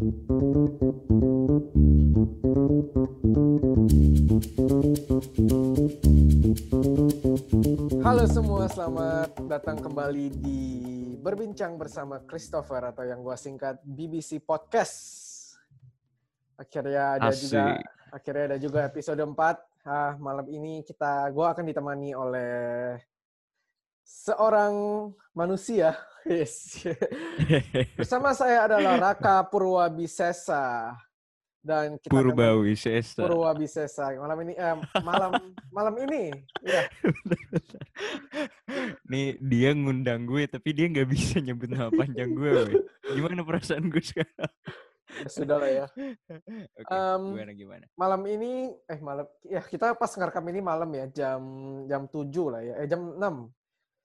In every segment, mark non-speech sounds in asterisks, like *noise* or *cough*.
Halo semua, selamat datang kembali di Berbincang bersama Christopher atau yang gua singkat BBC Podcast. Akhirnya ada Asik. juga akhirnya ada juga episode 4. Ah, malam ini kita gua akan ditemani oleh seorang manusia. *laughs* Yes. *laughs* Bersama saya adalah Raka Purwabisesa dan kita akan Purbawi Sesa. Purwabisesa. Malam ini eh, malam *laughs* malam ini ya Nih dia ngundang gue tapi dia nggak bisa nyebut nama panjang gue. weh. Gimana perasaan gue sekarang? ya sudah lah ya. Oke, Em, gimana gimana? Malam ini eh malam ya kita pas ngerekam ini malam ya jam jam 7 lah ya. Eh jam 6.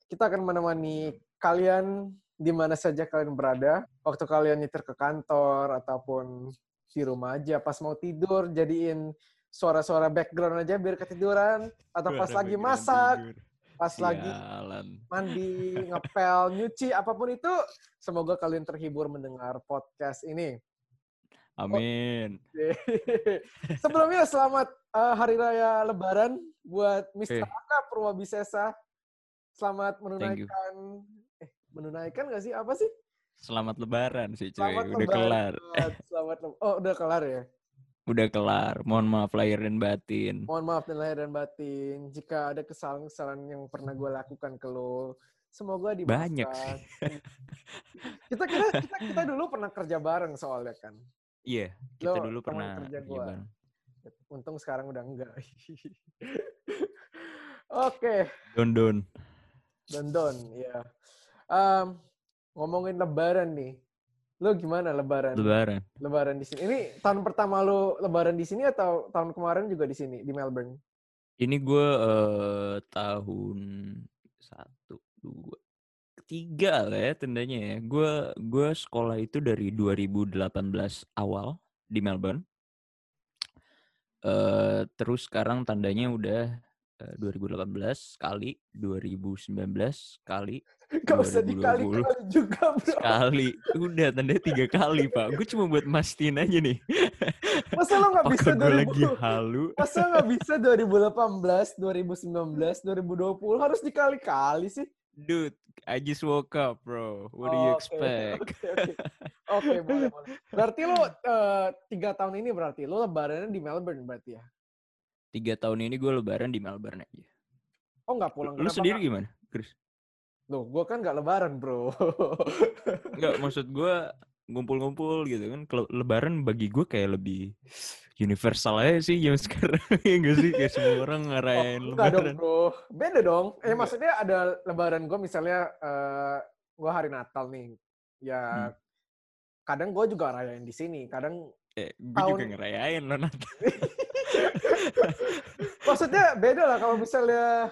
Kita akan menemani kalian di mana saja kalian berada. Waktu kalian nyetir ke kantor ataupun di rumah aja pas mau tidur jadiin suara-suara background aja biar ketiduran atau pas Suara lagi background masak, tidur. pas lagi Sialan. mandi, ngepel, *laughs* nyuci, apa pun itu, semoga kalian terhibur mendengar podcast ini. Amin. *laughs* Sebelumnya selamat eh, Hari Raya Lebaran buat Mr. Eh. Aka Purwabisesa. Selamat menunaikan, eh menunaikan nggak sih? Apa sih? Selamat lebaran sih cuy. Selamat Udah Lebaran. kelar. *laughs* Selamat Leb- Oh, udah kelar ya. Udah kelar. Mohon maaf lahir dan batin. Mohon maaf dan lahir dan batin jika ada kesalahan-kesalahan yang pernah gue lakukan ke lo. Semoga dimaafkan. Banyak sih. *laughs* kita, kita kita kita dulu pernah kerja bareng soalnya kan. Iya, kita Lo dulu pernah kerja kerja gua. bareng. Untung sekarang udah enggak. *laughs* Oke, Don don. Don Don, ya. Em, ngomongin Lebaran nih, lo gimana Lebaran? Lebaran. Lebaran di sini. Ini tahun pertama lo Lebaran di sini atau tahun kemarin juga di sini di Melbourne? Ini gue eh, tahun satu, dua, ketiga lah ya tandanya ya. Gue gue sekolah itu dari 2018 awal di Melbourne. Eh terus sekarang tandanya udah 2018 kali, 2019 kali, *laughs* Gak usah 2020 dikali-kali juga, bro. sekali. Udah tandanya *laughs* tiga kali pak. Gue cuma buat mastiin aja nih. *laughs* Masa lo nggak bisa Apakah gue lagi 2000? halu? Masa nggak bisa 2018, 2019, 2020 harus dikali-kali sih? Dude, I just woke up, bro. What do you expect? Oke. Oke, boleh, boleh. Berarti lo eh, tiga tahun ini berarti lo lebarannya di Melbourne berarti ya? Tiga tahun ini gue lebaran di Melbourne aja. Oh nggak pulang? Lu Kenapa sendiri nggak? gimana, Chris? Loh, gue kan nggak lebaran bro. *laughs* Enggak, maksud gue ngumpul-ngumpul gitu kan. Kalau lebaran bagi gue kayak lebih universal aja sih jam *laughs* sekarang. ya enggak sih? Kayak semua orang ngerayain Oh, enggak dong lebaran. bro. Beda dong. Eh Enggak. maksudnya ada lebaran gue misalnya eh gue hari Natal nih. Ya Hmm. kadang gue juga rayain di sini. Kadang Eh, gue juga tahun- ngerayain loh Natal. *laughs* maksudnya beda lah kalau misalnya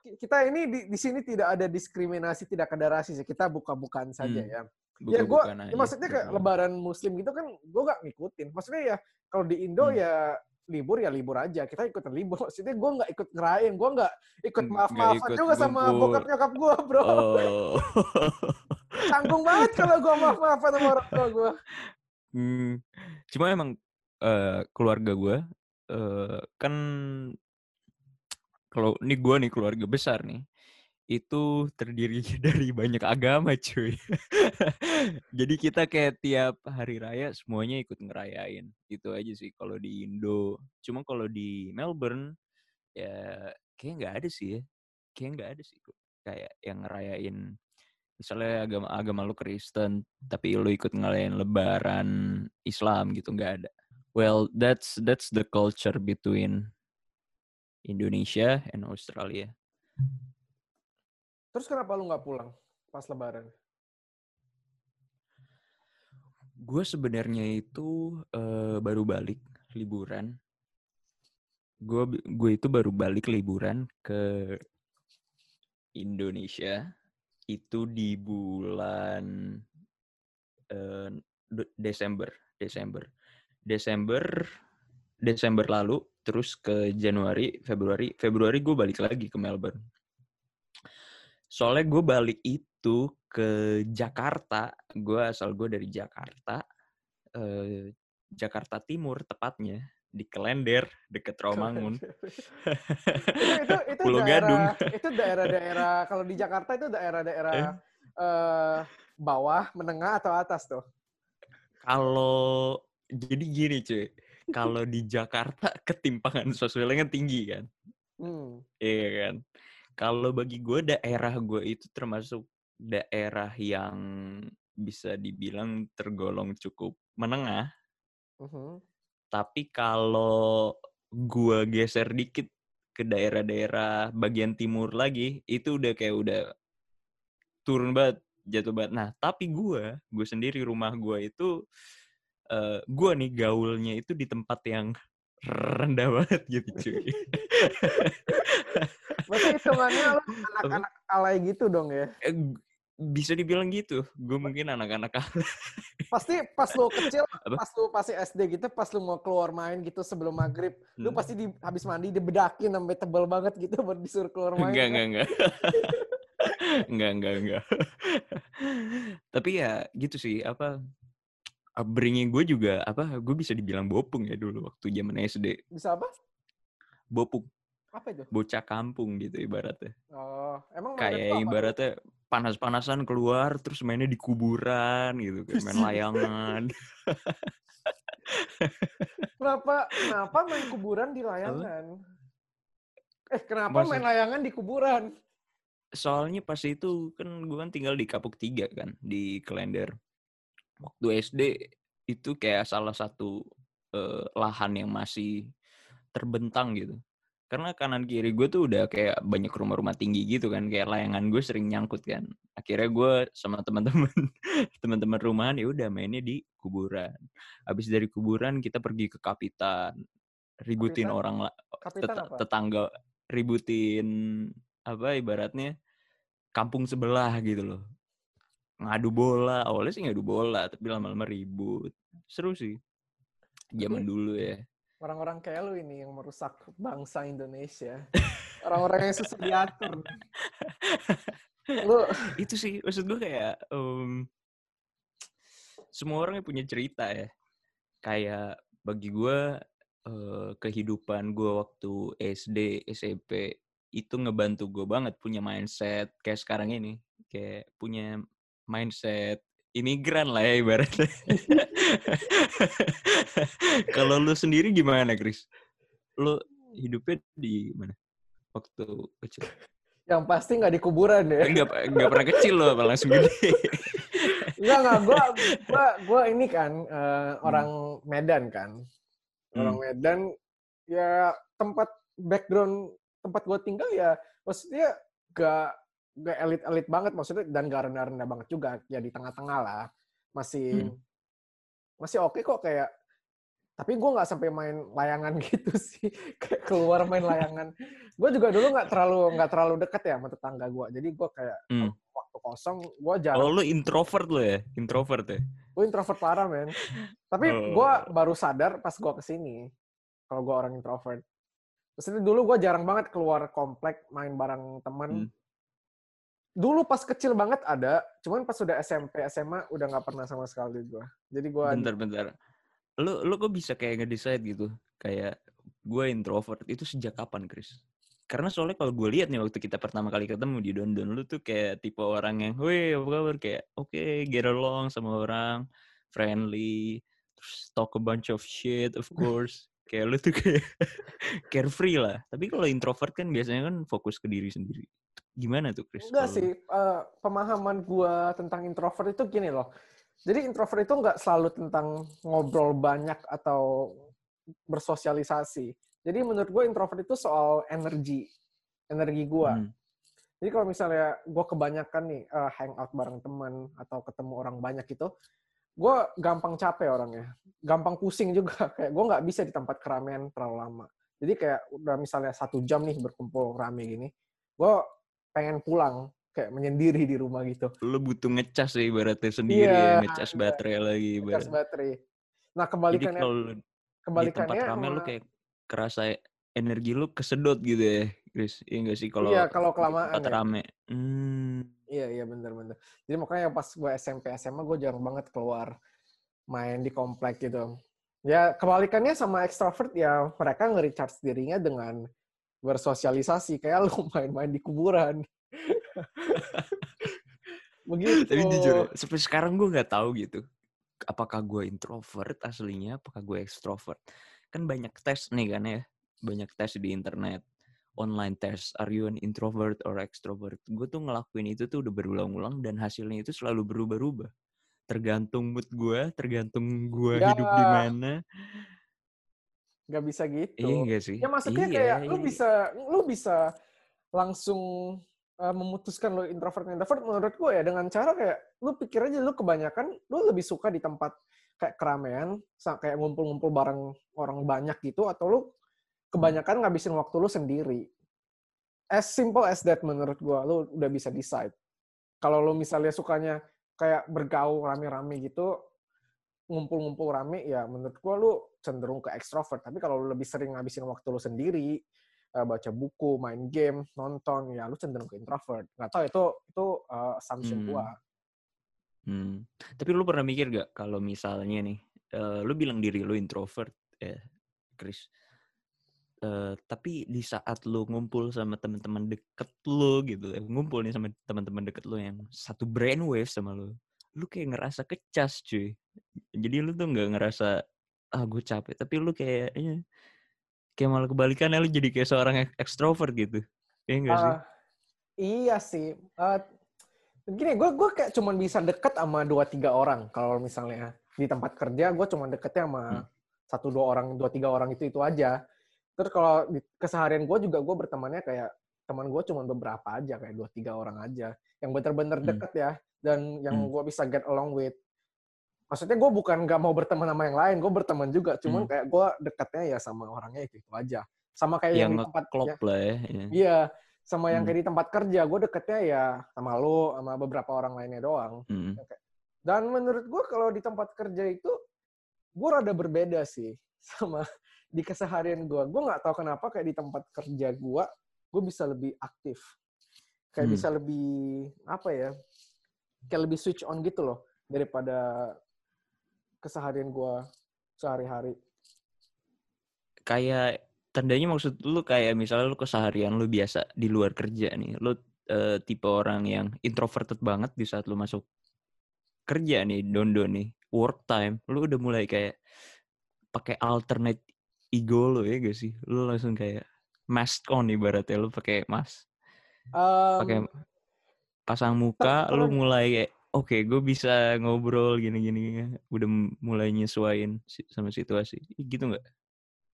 ki- kita ini di, di sini tidak ada diskriminasi, tidak ada rasis ya. Kita buka-bukaan saja Hmm. ya. ya gue, ya maksudnya kayak betul. lebaran muslim gitu kan gue gak ngikutin. Maksudnya ya kalau di Indo Hmm. ya libur ya libur aja. Kita ikutan libur. Maksudnya gue nggak ikut ngerayain. Gue nggak ikut Nggak maaf-maafan ikut juga sama bokap nyokap gue bro. Oh. *laughs* Tanggung banget kalau gue maaf-maafan sama orang tua gue. Hmm, cuma emang eh, keluarga gue eh, kan kalau ini gue nih keluarga besar nih itu terdiri *laughs* dari banyak agama cuy. *laughs* Jadi kita kayak tiap hari raya semuanya ikut ngerayain. Itu aja sih kalau di Indo. Cuma kalau di Melbourne ya kayak nggak ada sih ya. Kayak nggak ada sih. Kayak yang ngerayain misalnya agama agama lu Kristen tapi lu ikut ngerayain lebaran Islam gitu nggak ada. Well, that's that's the culture between Indonesia and Australia. Terus kenapa lu nggak pulang pas lebaran? Gue sebenarnya itu eh, baru balik liburan. Gue gue itu baru balik liburan ke Indonesia itu di bulan De- Desember, Desember, Desember, Desember lalu, terus ke Januari, Februari, Februari gue balik lagi ke Melbourne. Soalnya gue balik itu ke Jakarta, gue asal gue dari Jakarta, Jakarta Timur tepatnya di Klender deket Romangun. *laughs* itu itu itu Pulau daerah Gadung. *laughs* itu daerah-daerah kalau di Jakarta itu daerah-daerah eh, bawah, menengah atau atas tuh? Kalau jadi gini cuy, kalau di Jakarta *laughs* ketimpangan sosialnya tinggi kan, Hmm. iya kan. Kalau bagi gue daerah gue itu termasuk daerah yang bisa dibilang tergolong cukup menengah. Mhm. Tapi kalau gue geser dikit ke daerah-daerah bagian timur lagi, itu udah kayak udah turun banget, jatuh banget. Nah, tapi gue, gue sendiri rumah gue itu, eh gue nih gaulnya itu di tempat yang rendah banget gitu cuy. *laughs* Berarti hitungannya anak-anak alay gitu dong ya? Eh, bisa dibilang gitu. Gue mungkin anak-anak *laughs* Pasti pas lu kecil, Apa? pas lu pasti SD gitu, pas lu mau keluar main gitu sebelum maghrib, lu Hmm. pasti di, habis mandi dibedakin sampai tebel banget gitu buat disuruh keluar main. Enggak, kan? enggak, enggak. *laughs* enggak, enggak, enggak. Tapi ya gitu sih, apa upbringing gue juga apa gue bisa dibilang bopung ya dulu waktu zaman SD. Bisa apa? Bopung, Apa itu? bocah kampung gitu ibaratnya. Oh, emang Kayak apa? ibaratnya panas-panasan keluar terus mainnya di kuburan gitu, kayak main *laughs* layangan. *laughs* Kenapa kenapa main kuburan di layangan? Eh, kenapa Masa- main layangan di kuburan? Soalnya pas itu kan gue kan tinggal di Kapuk Tiga kan, di Klender. Waktu SD itu kayak salah satu eh, lahan yang masih terbentang gitu. Karena kanan kiri gue tuh udah kayak banyak rumah-rumah tinggi gitu kan, kayak layangan gue sering nyangkut kan. Akhirnya gue sama teman-teman *laughs* teman-teman rumahan ya udah mainnya di kuburan. Habis dari kuburan kita pergi ke Kapitan, ributin Kapitan? orang Kapitan tet- apa? tetangga ributin apa ibaratnya kampung sebelah gitu loh ngadu bola awalnya sih ngadu bola tapi lama-lama ribut seru sih zaman Tapi- dulu ya Orang-orang kayak lu ini yang merusak bangsa Indonesia. Orang-orang yang susah diatur. Lu *laughs* itu sih maksud gue kayak em, semua orang punya cerita ya kayak bagi gue eh, kehidupan gue waktu SD SMP itu ngebantu gue banget punya mindset kayak sekarang ini kayak punya mindset imigran lah ya ibaratnya *laughs* kalau lu sendiri gimana Chris lu hidupnya di mana waktu kecil yang pasti nggak di kuburan ya. Enggak, enggak pernah kecil loh, apa langsung gede. Enggak, enggak. Gua, gua, gua ini kan eh, orang Medan kan. Orang Hmm. Medan, ya tempat background tempat gua tinggal ya maksudnya gak gak elit-elit banget maksudnya dan gak rendah-rendah banget juga ya di tengah-tengah lah masih Hmm. masih oke kok kayak tapi gue nggak sampai main layangan *laughs* gitu sih kayak keluar main layangan gue juga dulu nggak terlalu nggak terlalu deket ya sama tetangga gue jadi gue kayak Hmm. waktu kosong gue Oh, jarang lu introvert lo ya? Introvert ya? gue introvert parah men tapi Oh. gue baru sadar pas gue ke sini kalau gue orang introvert Maksudnya dulu gue jarang banget keluar komplek main bareng temen Hmm. Dulu pas kecil banget ada cuman pas sudah SMP SMA udah nggak pernah sama sekali gue jadi gue Bentar-bentar. Lu lu kok bisa kayak nge-decide gitu? Kayak gue introvert. Itu sejak kapan, Chris? Karena soalnya kalau gue lihat nih waktu kita pertama kali ketemu di Dondon, lu tuh kayak tipe orang yang, weh apa kabar? Kayak, oke, get along sama orang, friendly, terus talk a bunch of shit, of course. *laughs* kayak lu tuh kayak *laughs* carefree lah. Tapi kalau introvert kan biasanya kan fokus ke diri sendiri. Gimana tuh, Chris? Enggak sih, eh, pemahaman gua tentang introvert itu gini loh. Jadi introvert itu nggak selalu tentang ngobrol banyak atau bersosialisasi. Jadi menurut gue introvert itu soal energi, energi gua. Hmm. Jadi kalau misalnya gue kebanyakan nih eh, hangout bareng teman atau ketemu orang banyak itu, gue gampang capek orangnya, gampang pusing juga. *laughs* Kayak gue nggak bisa di tempat keramaian terlalu lama. Jadi kayak udah misalnya satu jam nih berkumpul rame gini, gue pengen pulang, kayak menyendiri di rumah gitu. lu butuh ngecas ya ibaratnya sendiri Iya, ya, ngecas iya. baterai lagi ibarat. baterai. Nah Jadi kebalikannya, kalau lu di tempat kebalikannya rame lu sama- kayak kerasa energi lu kesedot gitu ya, Chris. Iya enggak sih kalau Iya, kalau kelamaan tempat ya. rame. Hmm. Iya, iya bener-bener. Jadi makanya pas gue SMP, SMA, gue jarang banget keluar main di komplek gitu. Ya kebalikannya sama extrovert ya mereka nge-recharge dirinya dengan bersosialisasi kayak lu *laughs* main-main di kuburan. *laughs* Begitu. Tapi jujur, sampai sekarang gue nggak tahu gitu. Apakah gue introvert aslinya, apakah gue extrovert. Kan banyak tes nih kan ya. Banyak tes di internet. Online test, are you an introvert or extrovert? Gue tuh ngelakuin itu tuh udah berulang-ulang dan hasilnya itu selalu berubah-ubah tergantung mood gue, tergantung gue ya. hidup di mana. Gak bisa gitu. Iya sih? Ya maksudnya iya, kayak iya. lu bisa lu bisa langsung uh, memutuskan lo introvert introvert menurut gue ya dengan cara kayak lu pikir aja lu kebanyakan lu lebih suka di tempat kayak keramaian kayak ngumpul-ngumpul bareng orang banyak gitu atau lu kebanyakan ngabisin waktu lu sendiri. As simple as that menurut gue lu udah bisa decide. Kalau lu misalnya sukanya kayak bergaul rame-rame gitu, ngumpul-ngumpul rame, ya menurut gua lu cenderung ke extrovert. Tapi kalau lu lebih sering ngabisin waktu lu sendiri, uh, baca buku, main game, nonton, ya lu cenderung ke introvert. Gak tau itu itu uh, assumption hmm. gua. Hmm. Tapi lu pernah mikir gak kalau misalnya nih, uh, lu bilang diri lu introvert, ya, Chris. Uh, tapi di saat lu ngumpul sama teman-teman deket lu gitu, ya, ngumpul nih sama teman-teman deket lu yang satu brainwave sama lu, lu kayak ngerasa kecas cuy. Jadi lu tuh nggak ngerasa ah gue capek, tapi lu kayaknya kayak malah kebalikannya lu jadi kayak seorang ekstrovert gitu. Iya gak sih? Uh, iya sih. Uh, gini, gue gue kayak cuman bisa deket sama dua tiga orang. Kalau misalnya di tempat kerja, gue cuma deketnya sama hmm. satu dua orang, dua tiga orang itu itu aja terus kalau di keseharian gue juga gue bertemannya kayak teman gue cuma beberapa aja kayak dua tiga orang aja yang bener-bener hmm. deket ya dan yang hmm. gue bisa get along with maksudnya gue bukan gak mau berteman sama yang lain gue berteman juga cuman hmm. kayak gue deketnya ya sama orangnya itu, itu aja sama kayak yang, yang di tempat klop ya, lah ya iya sama yang hmm. kayak di tempat kerja gue deketnya ya sama lo sama beberapa orang lainnya doang hmm. dan menurut gue kalau di tempat kerja itu gue rada berbeda sih *laughs* sama di keseharian gue gue nggak tahu kenapa kayak di tempat kerja gue gue bisa lebih aktif kayak hmm. bisa lebih apa ya kayak lebih switch on gitu loh daripada keseharian gue sehari-hari kayak tandanya maksud lu kayak misalnya lu keseharian lu biasa di luar kerja nih lu uh, tipe orang yang introverted banget di saat lu masuk kerja nih dondo nih work time lu udah mulai kayak pakai alternate ego lo ya gak sih? Lo langsung kayak mask on ibaratnya lo pakai mask. Um, pakai pasang muka lo mulai oke okay, gue bisa ngobrol gini-gini udah mulai nyesuain sama situasi gitu nggak?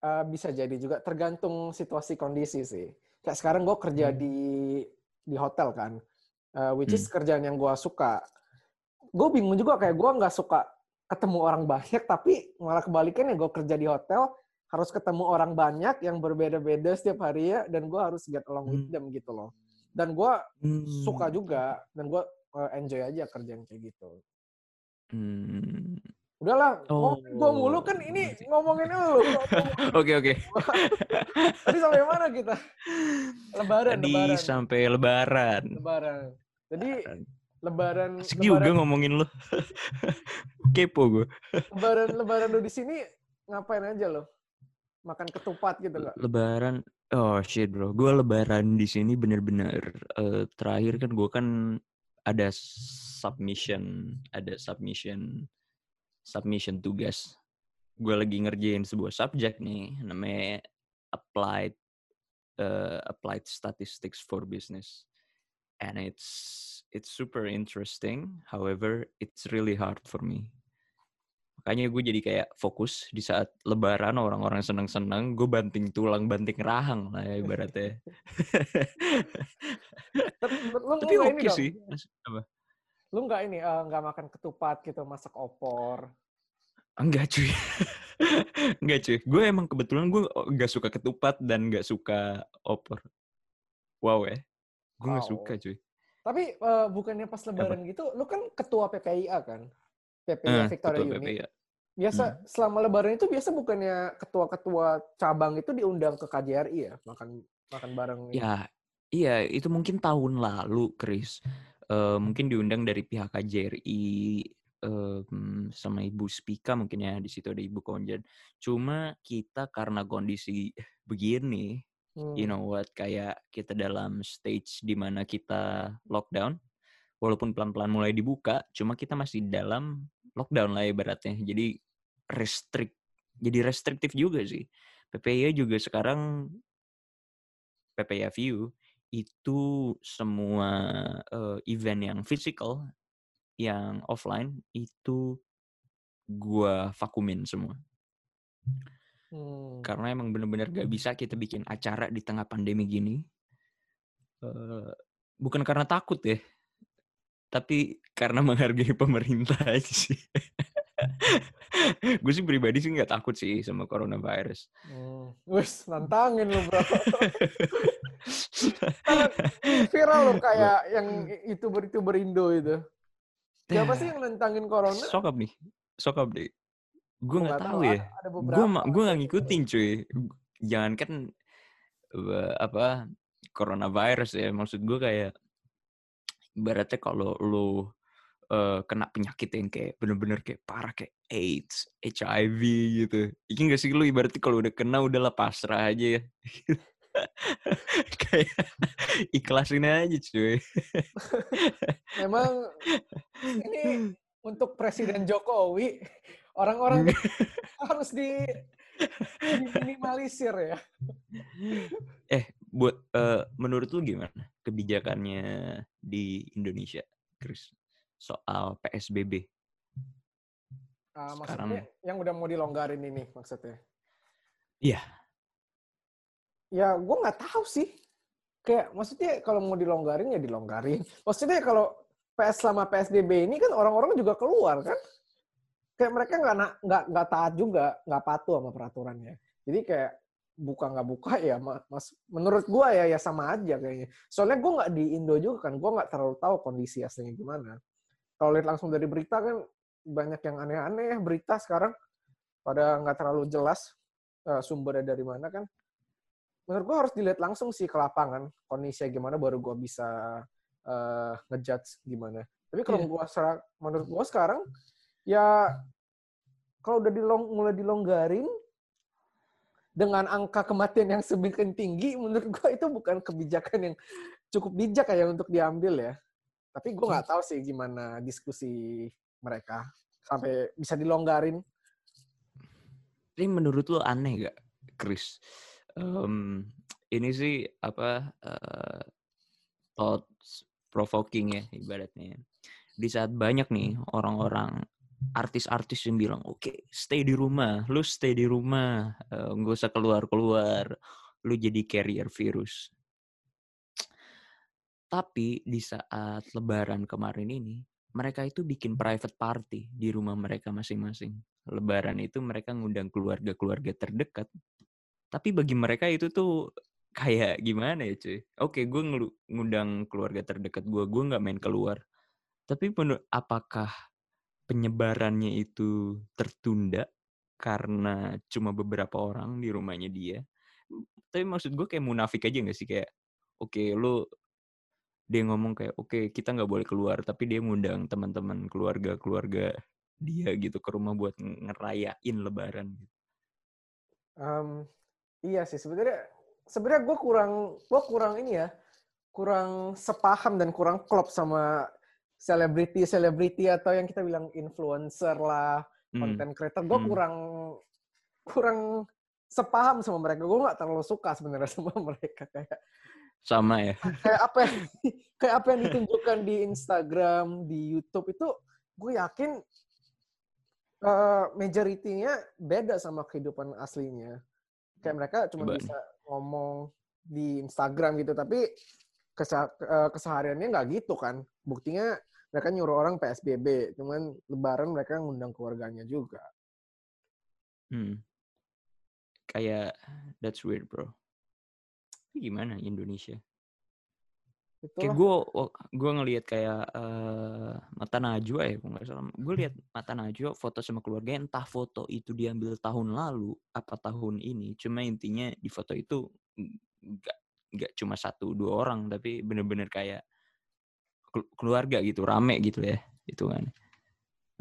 Uh, bisa jadi juga tergantung situasi kondisi sih. Kayak sekarang gue kerja hmm. di di hotel kan, uh, which is hmm. kerjaan yang gue suka. Gue bingung juga kayak gue nggak suka ketemu orang banyak, tapi malah kebalikannya gue kerja di hotel, harus ketemu orang banyak yang berbeda-beda setiap hari ya dan gue harus get along with hmm. them gitu loh dan gue hmm. suka juga dan gue uh, enjoy aja kerjaan kayak gitu. Hmm. udahlah oh. gue mulu kan ini ngomongin lu. *laughs* Oke oke. *laughs* Tadi sampai mana kita? Lebaran tadi lebaran. sampai lebaran. Lebaran. Jadi lebaran. Asik lebaran, juga ngomongin lu. *laughs* Kepo gue lebaran lebaran lu di sini ngapain aja lo makan ketupat gitu loh. Lebaran, oh shit bro, gue lebaran di sini bener-bener uh, terakhir kan gue kan ada submission, ada submission, submission tugas. Gue lagi ngerjain sebuah subjek nih, namanya applied uh, applied statistics for business, and it's it's super interesting. However, it's really hard for me Makanya gue jadi kayak fokus di saat lebaran orang-orang seneng-seneng, gue banting tulang, banting rahang lah ya ibaratnya. Tapi oke okay sih. Apa? Lu nggak ini, uh, nggak makan ketupat gitu, masak opor? Enggak cuy. *laughs* Enggak cuy. Gue emang kebetulan gue nggak suka ketupat dan nggak suka opor. Wow ya. Gue nggak wow. suka cuy. Tapi uh, bukannya pas lebaran Apa? gitu, lu kan ketua PPIA kan? PPI uh, Victoria Uni. PPI. Biasa hmm. selama lebaran itu biasa bukannya ketua-ketua cabang itu diundang ke KJRI ya makan makan bareng. Ya, iya itu mungkin tahun lalu, Chris. Uh, mungkin diundang dari pihak KJRI um, sama Ibu Spika mungkin ya di situ ada Ibu Konjan. Cuma kita karena kondisi begini, hmm. you know what, kayak kita dalam stage di mana kita lockdown, walaupun pelan-pelan mulai dibuka, cuma kita masih dalam lockdown lah ibaratnya. Jadi restrict, jadi restriktif juga sih. PPI juga sekarang PPI View itu semua uh, event yang physical, yang offline itu gua vakumin semua. Hmm. Karena emang bener-bener gak bisa kita bikin acara di tengah pandemi gini. Uh, bukan karena takut ya, tapi karena *laughs* menghargai pemerintah aja sih. gue sih pribadi sih nggak takut sih sama coronavirus. Hmm. Wis, nantangin lo bro. *laughs* viral loh kayak yang itu beritu berindo itu. Siapa sih yang nantangin corona? Sokap nih, sokap deh. Gue nggak tahu, ya. Gue gue nggak ngikutin cuy. Jangan kan apa coronavirus ya. Maksud gue kayak ibaratnya kalau lo uh, kena penyakit yang kayak bener-bener kayak parah kayak AIDS, HIV gitu. Ini gak sih lu ibaratnya kalau udah kena udah pasrah aja ya. *laughs* kayak ikhlasin aja cuy. Memang ini untuk Presiden Jokowi orang-orang *laughs* harus di minimalisir ya. Eh, buat uh, menurut lu gimana kebijakannya di Indonesia, Chris? soal PSBB. Uh, maksudnya yang udah mau dilonggarin ini maksudnya? Iya. Ya, gue nggak tahu sih. Kayak maksudnya kalau mau dilonggarin ya dilonggarin. Maksudnya kalau PS selama PSBB ini kan orang-orang juga keluar kan? Kayak mereka nggak nggak nggak taat juga, nggak patuh sama peraturannya. Jadi kayak buka nggak buka *laughs* ya mas menurut gue ya ya sama aja kayaknya. Soalnya gue nggak di Indo juga kan gue nggak terlalu tahu kondisi aslinya gimana. Kalau lihat langsung dari berita kan banyak yang aneh-aneh berita sekarang pada nggak terlalu jelas uh, sumbernya dari mana kan. Menurut gue harus dilihat langsung sih ke lapangan kondisinya gimana baru gue bisa uh, ngejudge gimana. Tapi kalau yeah. gue menurut gue sekarang ya kalau udah dilong mulai dilonggarin dengan angka kematian yang semakin tinggi menurut gue itu bukan kebijakan yang cukup bijak ya untuk diambil ya tapi gue nggak tahu sih gimana diskusi mereka sampai bisa dilonggarin. Ini menurut lo aneh gak, Chris? Um, ini sih apa uh, thoughts provoking ya ibaratnya. Di saat banyak nih orang-orang artis-artis yang bilang oke okay, stay di rumah, lu stay di rumah, uh, nggak usah keluar-keluar, lu jadi carrier virus. Tapi di saat lebaran kemarin ini, mereka itu bikin private party di rumah mereka masing-masing. Lebaran itu mereka ngundang keluarga-keluarga terdekat. Tapi bagi mereka itu tuh kayak gimana ya cuy? Oke, gue ngundang keluarga terdekat gue, gue nggak main keluar. Tapi apakah penyebarannya itu tertunda karena cuma beberapa orang di rumahnya dia? Tapi maksud gue kayak munafik aja gak sih? Kayak, oke, okay, lu dia ngomong kayak oke okay, kita nggak boleh keluar tapi dia ngundang teman-teman keluarga keluarga dia gitu ke rumah buat ngerayain lebaran um, iya sih sebenarnya sebenarnya gue kurang gue kurang ini ya kurang sepaham dan kurang klop sama selebriti selebriti atau yang kita bilang influencer lah konten hmm. creator gue hmm. kurang kurang sepaham sama mereka gue nggak terlalu suka sebenarnya *laughs* sama mereka kayak sama ya. Kayak apa yang, *laughs* kayak apa yang ditunjukkan di Instagram, di YouTube itu gue yakin uh, majority-nya beda sama kehidupan aslinya. Kayak mereka cuma bisa ngomong di Instagram gitu, tapi eh, kesehariannya nggak gitu kan. Buktinya mereka nyuruh orang PSBB, cuman lebaran mereka ngundang keluarganya juga. Hmm. Kayak that's weird, bro gimana Indonesia? Itulah. Kayak gue gue ngelihat kayak uh, mata Najwa ya, nggak salah. Gue lihat mata Najwa foto sama keluarga, entah foto itu diambil tahun lalu apa tahun ini. Cuma intinya di foto itu nggak nggak cuma satu dua orang, tapi bener-bener kayak keluarga gitu, rame gitu ya, itu kan.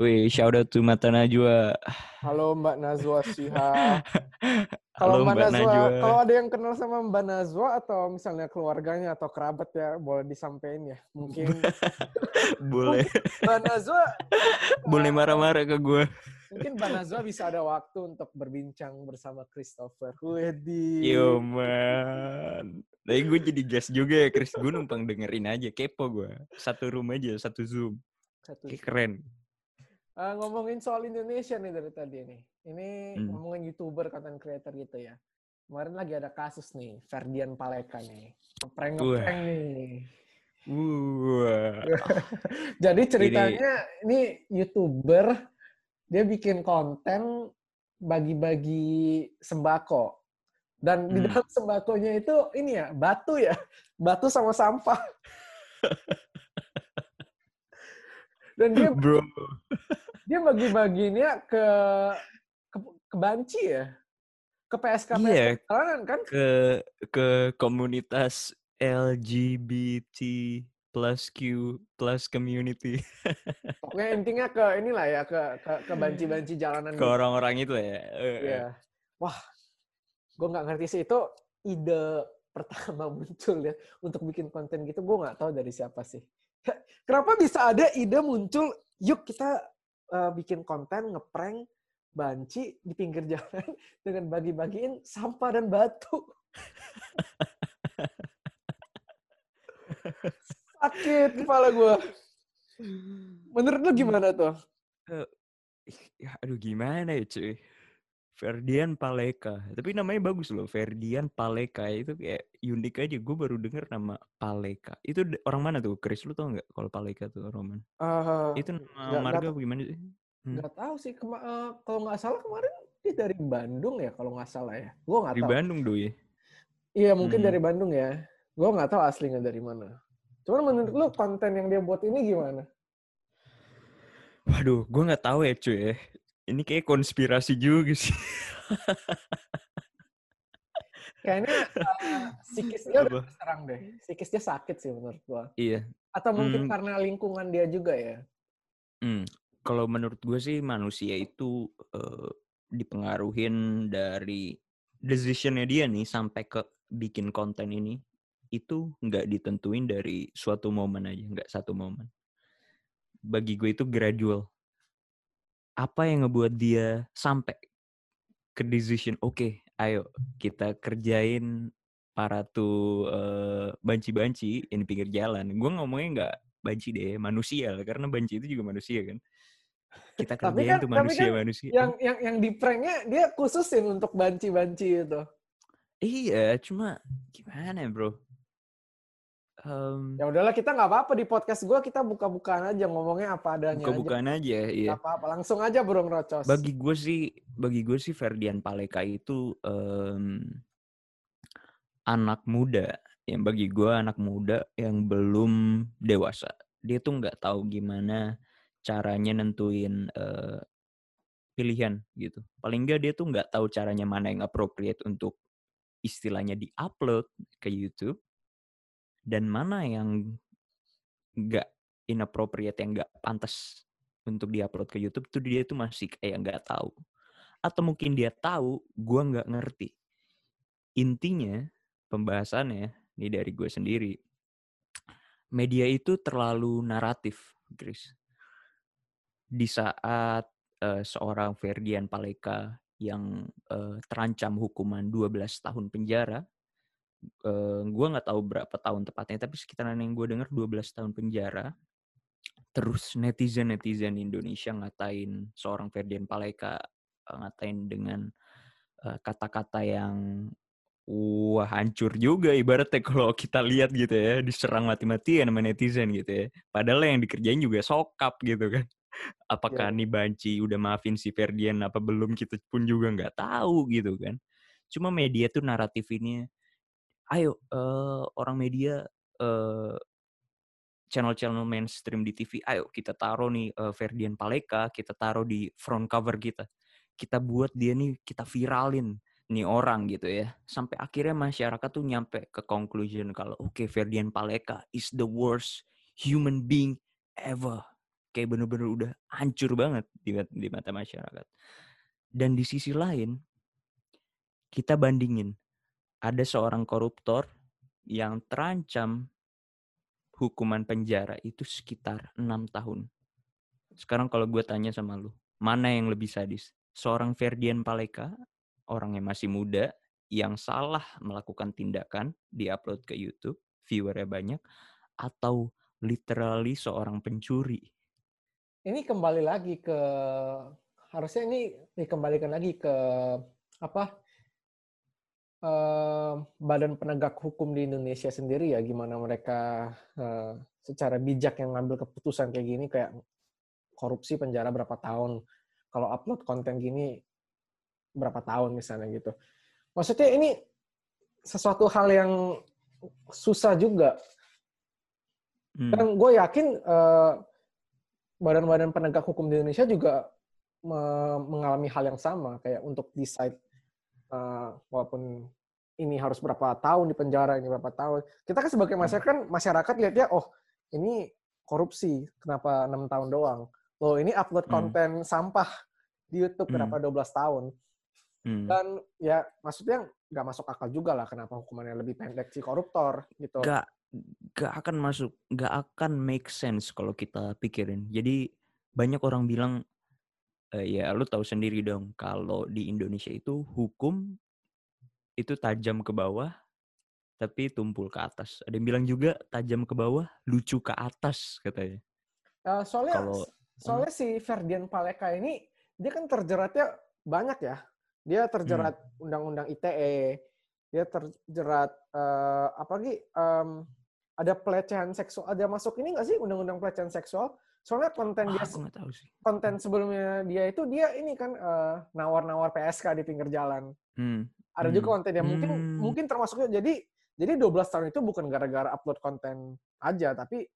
Wih, shout out to Mata Najwa. Halo Mbak Nazwa Shihab. *laughs* Kalau Halo Mbak Mbak Nazwa, Najwa. kalau ada yang kenal sama Mbak Nazwa atau misalnya keluarganya atau kerabat ya, boleh disampaikan ya. Mungkin *laughs* Boleh, Mbak Nazwa, boleh marah-marah ke gue. Mungkin Mbak Nazwa bisa ada waktu untuk berbincang bersama Christopher. Wedi. Yo man. Tapi gue jadi guest juga ya Chris. Gue numpang dengerin aja. Kepo gue. Satu room aja, satu Zoom. Satu. Kayak keren. Ah, ngomongin soal Indonesia nih dari tadi nih. Ini Hmm. ngomongin YouTuber, content creator gitu ya. Kemarin lagi ada kasus nih, Ferdian Paleka nih. Ngeprank-ngeprank nih. Wah. *laughs* Jadi ceritanya ini YouTuber dia bikin konten bagi-bagi sembako. Dan di Hmm. dalam sembakonya itu ini ya, batu ya. *laughs* Batu sama sampah. *laughs* Dan dia Bro. dia bagi-baginya ke ke, ke banci ya. Ke PSK Iya. Jalanan kan? Ke ke komunitas LGBT plus Q plus community. Pokoknya intinya ke inilah ya, ke ke, ke banci-banci jalanan Ke gitu. orang-orang itu ya. Iya. Wah, gue nggak ngerti sih itu ide pertama *laughs* muncul ya untuk bikin konten gitu. Gue nggak tahu dari siapa sih. *laughs* Kenapa bisa ada ide muncul? Yuk kita eh, bikin konten ngeprank banci di pinggir *laughs* jalan dengan bagi-bagiin sampah dan batu. Sakit kepala gue. Menurut lu gimana tuh? Ya, aduh gimana ya cuy. Ferdian Paleka. Tapi namanya bagus loh. Ferdian Paleka. Itu kayak unik aja. Gue baru denger nama Paleka. Itu orang mana tuh? Chris lu tau nggak kalau Paleka tuh orang mana? Eh, Itu nama nggak- marga apa gimana sih? Hmm. Nggak tahu sih. Kema- eh, kalau nggak salah kemarin dia dari Bandung ya kalau nggak salah ya. Gue nggak Di tahu. Bandung doi. Iya mungkin Hmm. dari Bandung ya. Gue nggak tahu aslinya dari mana. Cuman menurut lu konten yang dia buat ini gimana? Waduh, gue nggak tahu ya cuy ya. Ini kayak konspirasi juga sih. *laughs* Kayaknya eh, psikisnya udah terserang deh. Psikisnya sakit sih menurut gue. Iya. Atau mungkin Hmm. karena lingkungan dia juga ya. Hmm. Kalau menurut gue sih manusia itu eh, dipengaruhin dari decisionnya dia nih sampai ke bikin konten ini itu nggak ditentuin dari suatu momen aja, nggak satu momen. Bagi gue itu gradual. Apa yang ngebuat dia sampai ke decision, oke, ayo kita kerjain para tuh eh, banci-banci di pinggir jalan. Gue ngomongnya nggak banci deh, manusia lah, karena banci itu juga manusia kan. Kita kerjain kan- tuh tapi kan manusia-manusia. Yang yang yang di pranknya dia khususin untuk banci-banci itu. Iya, cuma gimana bro? Em, Ya udahlah kita nggak apa-apa di podcast gue kita buka-bukaan aja ngomongnya apa adanya aja. buka-bukaan aja, iya. Nggak apa-apa langsung aja burung rocos. Bagi gue sih, bagi gue sih Ferdian Paleka itu em, anak muda, yang bagi gue anak muda yang belum dewasa. Dia tuh nggak tahu gimana caranya nentuin eh, pilihan gitu. Paling nggak dia tuh nggak tahu caranya mana yang appropriate untuk istilahnya di-upload ke YouTube dan mana yang nggak inappropriate yang nggak pantas untuk diupload ke YouTube tuh dia tuh masih kayak nggak tahu. Atau mungkin dia tahu gua nggak ngerti. Intinya pembahasannya ini dari gue sendiri media itu terlalu naratif Chris. Di saat eh, seorang Ferdian Paleka yang eh, terancam hukuman 12 tahun penjara eh gue nggak tahu berapa tahun tepatnya tapi sekitaran yang gue dengar 12 tahun penjara terus netizen netizen Indonesia ngatain seorang Ferdian Paleka ngatain dengan kata-kata yang wah hancur juga ibaratnya *laughs* kalau kita lihat gitu ya diserang mati-matian sama netizen gitu ya. Padahal yang dikerjain juga sokap gitu kan. *laughs* Apakah nih Banci udah maafin si Ferdian apa belum kita pun juga nggak tahu gitu kan. Cuma media tuh naratif ini ayo eh, orang media eh, channel-channel mainstream di TV, ayo kita taruh nih eh, Ferdian Paleka, kita taruh di front cover kita. Kita buat dia nih, kita viralin nih orang gitu ya. Sampai akhirnya masyarakat tuh nyampe ke conclusion kalau oke Ferdian Paleka is the worst human being ever. kayak bener-bener udah hancur banget di, di mata masyarakat. Dan di sisi lain, kita bandingin, ada seorang koruptor yang terancam hukuman penjara itu sekitar enam tahun. Sekarang kalau gue tanya sama lu, mana yang lebih sadis? Seorang Ferdian Paleka, orang yang masih muda, yang salah melakukan tindakan, diupload ke YouTube, viewernya banyak, atau literally seorang pencuri. Ini kembali lagi ke harusnya ini dikembalikan lagi ke apa uh, badan penegak hukum di Indonesia sendiri ya gimana mereka uh, secara bijak yang ngambil keputusan kayak gini kayak korupsi penjara berapa tahun. Kalau upload konten gini berapa tahun misalnya gitu. Maksudnya ini sesuatu hal yang susah juga. Hmm. Dan gue yakin badan badan-badan penegak hukum di Indonesia juga me mengalami hal yang sama kayak untuk decide uh, walaupun ini harus berapa tahun di penjara ini berapa tahun kita kan sebagai hmm. masyarakat kan masyarakat lihat ya oh ini korupsi kenapa enam tahun doang loh ini upload hmm. konten sampah di YouTube kenapa hmm. 12 tahun hmm. dan ya maksudnya nggak masuk akal juga lah kenapa hukumannya lebih pendek si koruptor gitu Gak gak akan masuk, gak akan make sense kalau kita pikirin. Jadi banyak orang bilang, e, ya lu tahu sendiri dong, kalau di Indonesia itu hukum itu tajam ke bawah, tapi tumpul ke atas. Ada yang bilang juga tajam ke bawah, lucu ke atas katanya. Uh, soalnya, kalau, soalnya hmm. si Ferdian Paleka ini dia kan terjeratnya banyak ya. Dia terjerat hmm. undang-undang hmm. ITE, dia terjerat uh, apa lagi um, ada pelecehan seksual, ada masuk ini nggak sih undang-undang pelecehan seksual? Soalnya konten oh, dia, tahu sih. konten sebelumnya dia itu dia ini kan uh, nawar-nawar PSK di pinggir jalan. Hmm. Ada hmm. juga konten yang mungkin hmm. mungkin termasuknya jadi jadi 12 tahun itu bukan gara-gara upload konten aja, tapi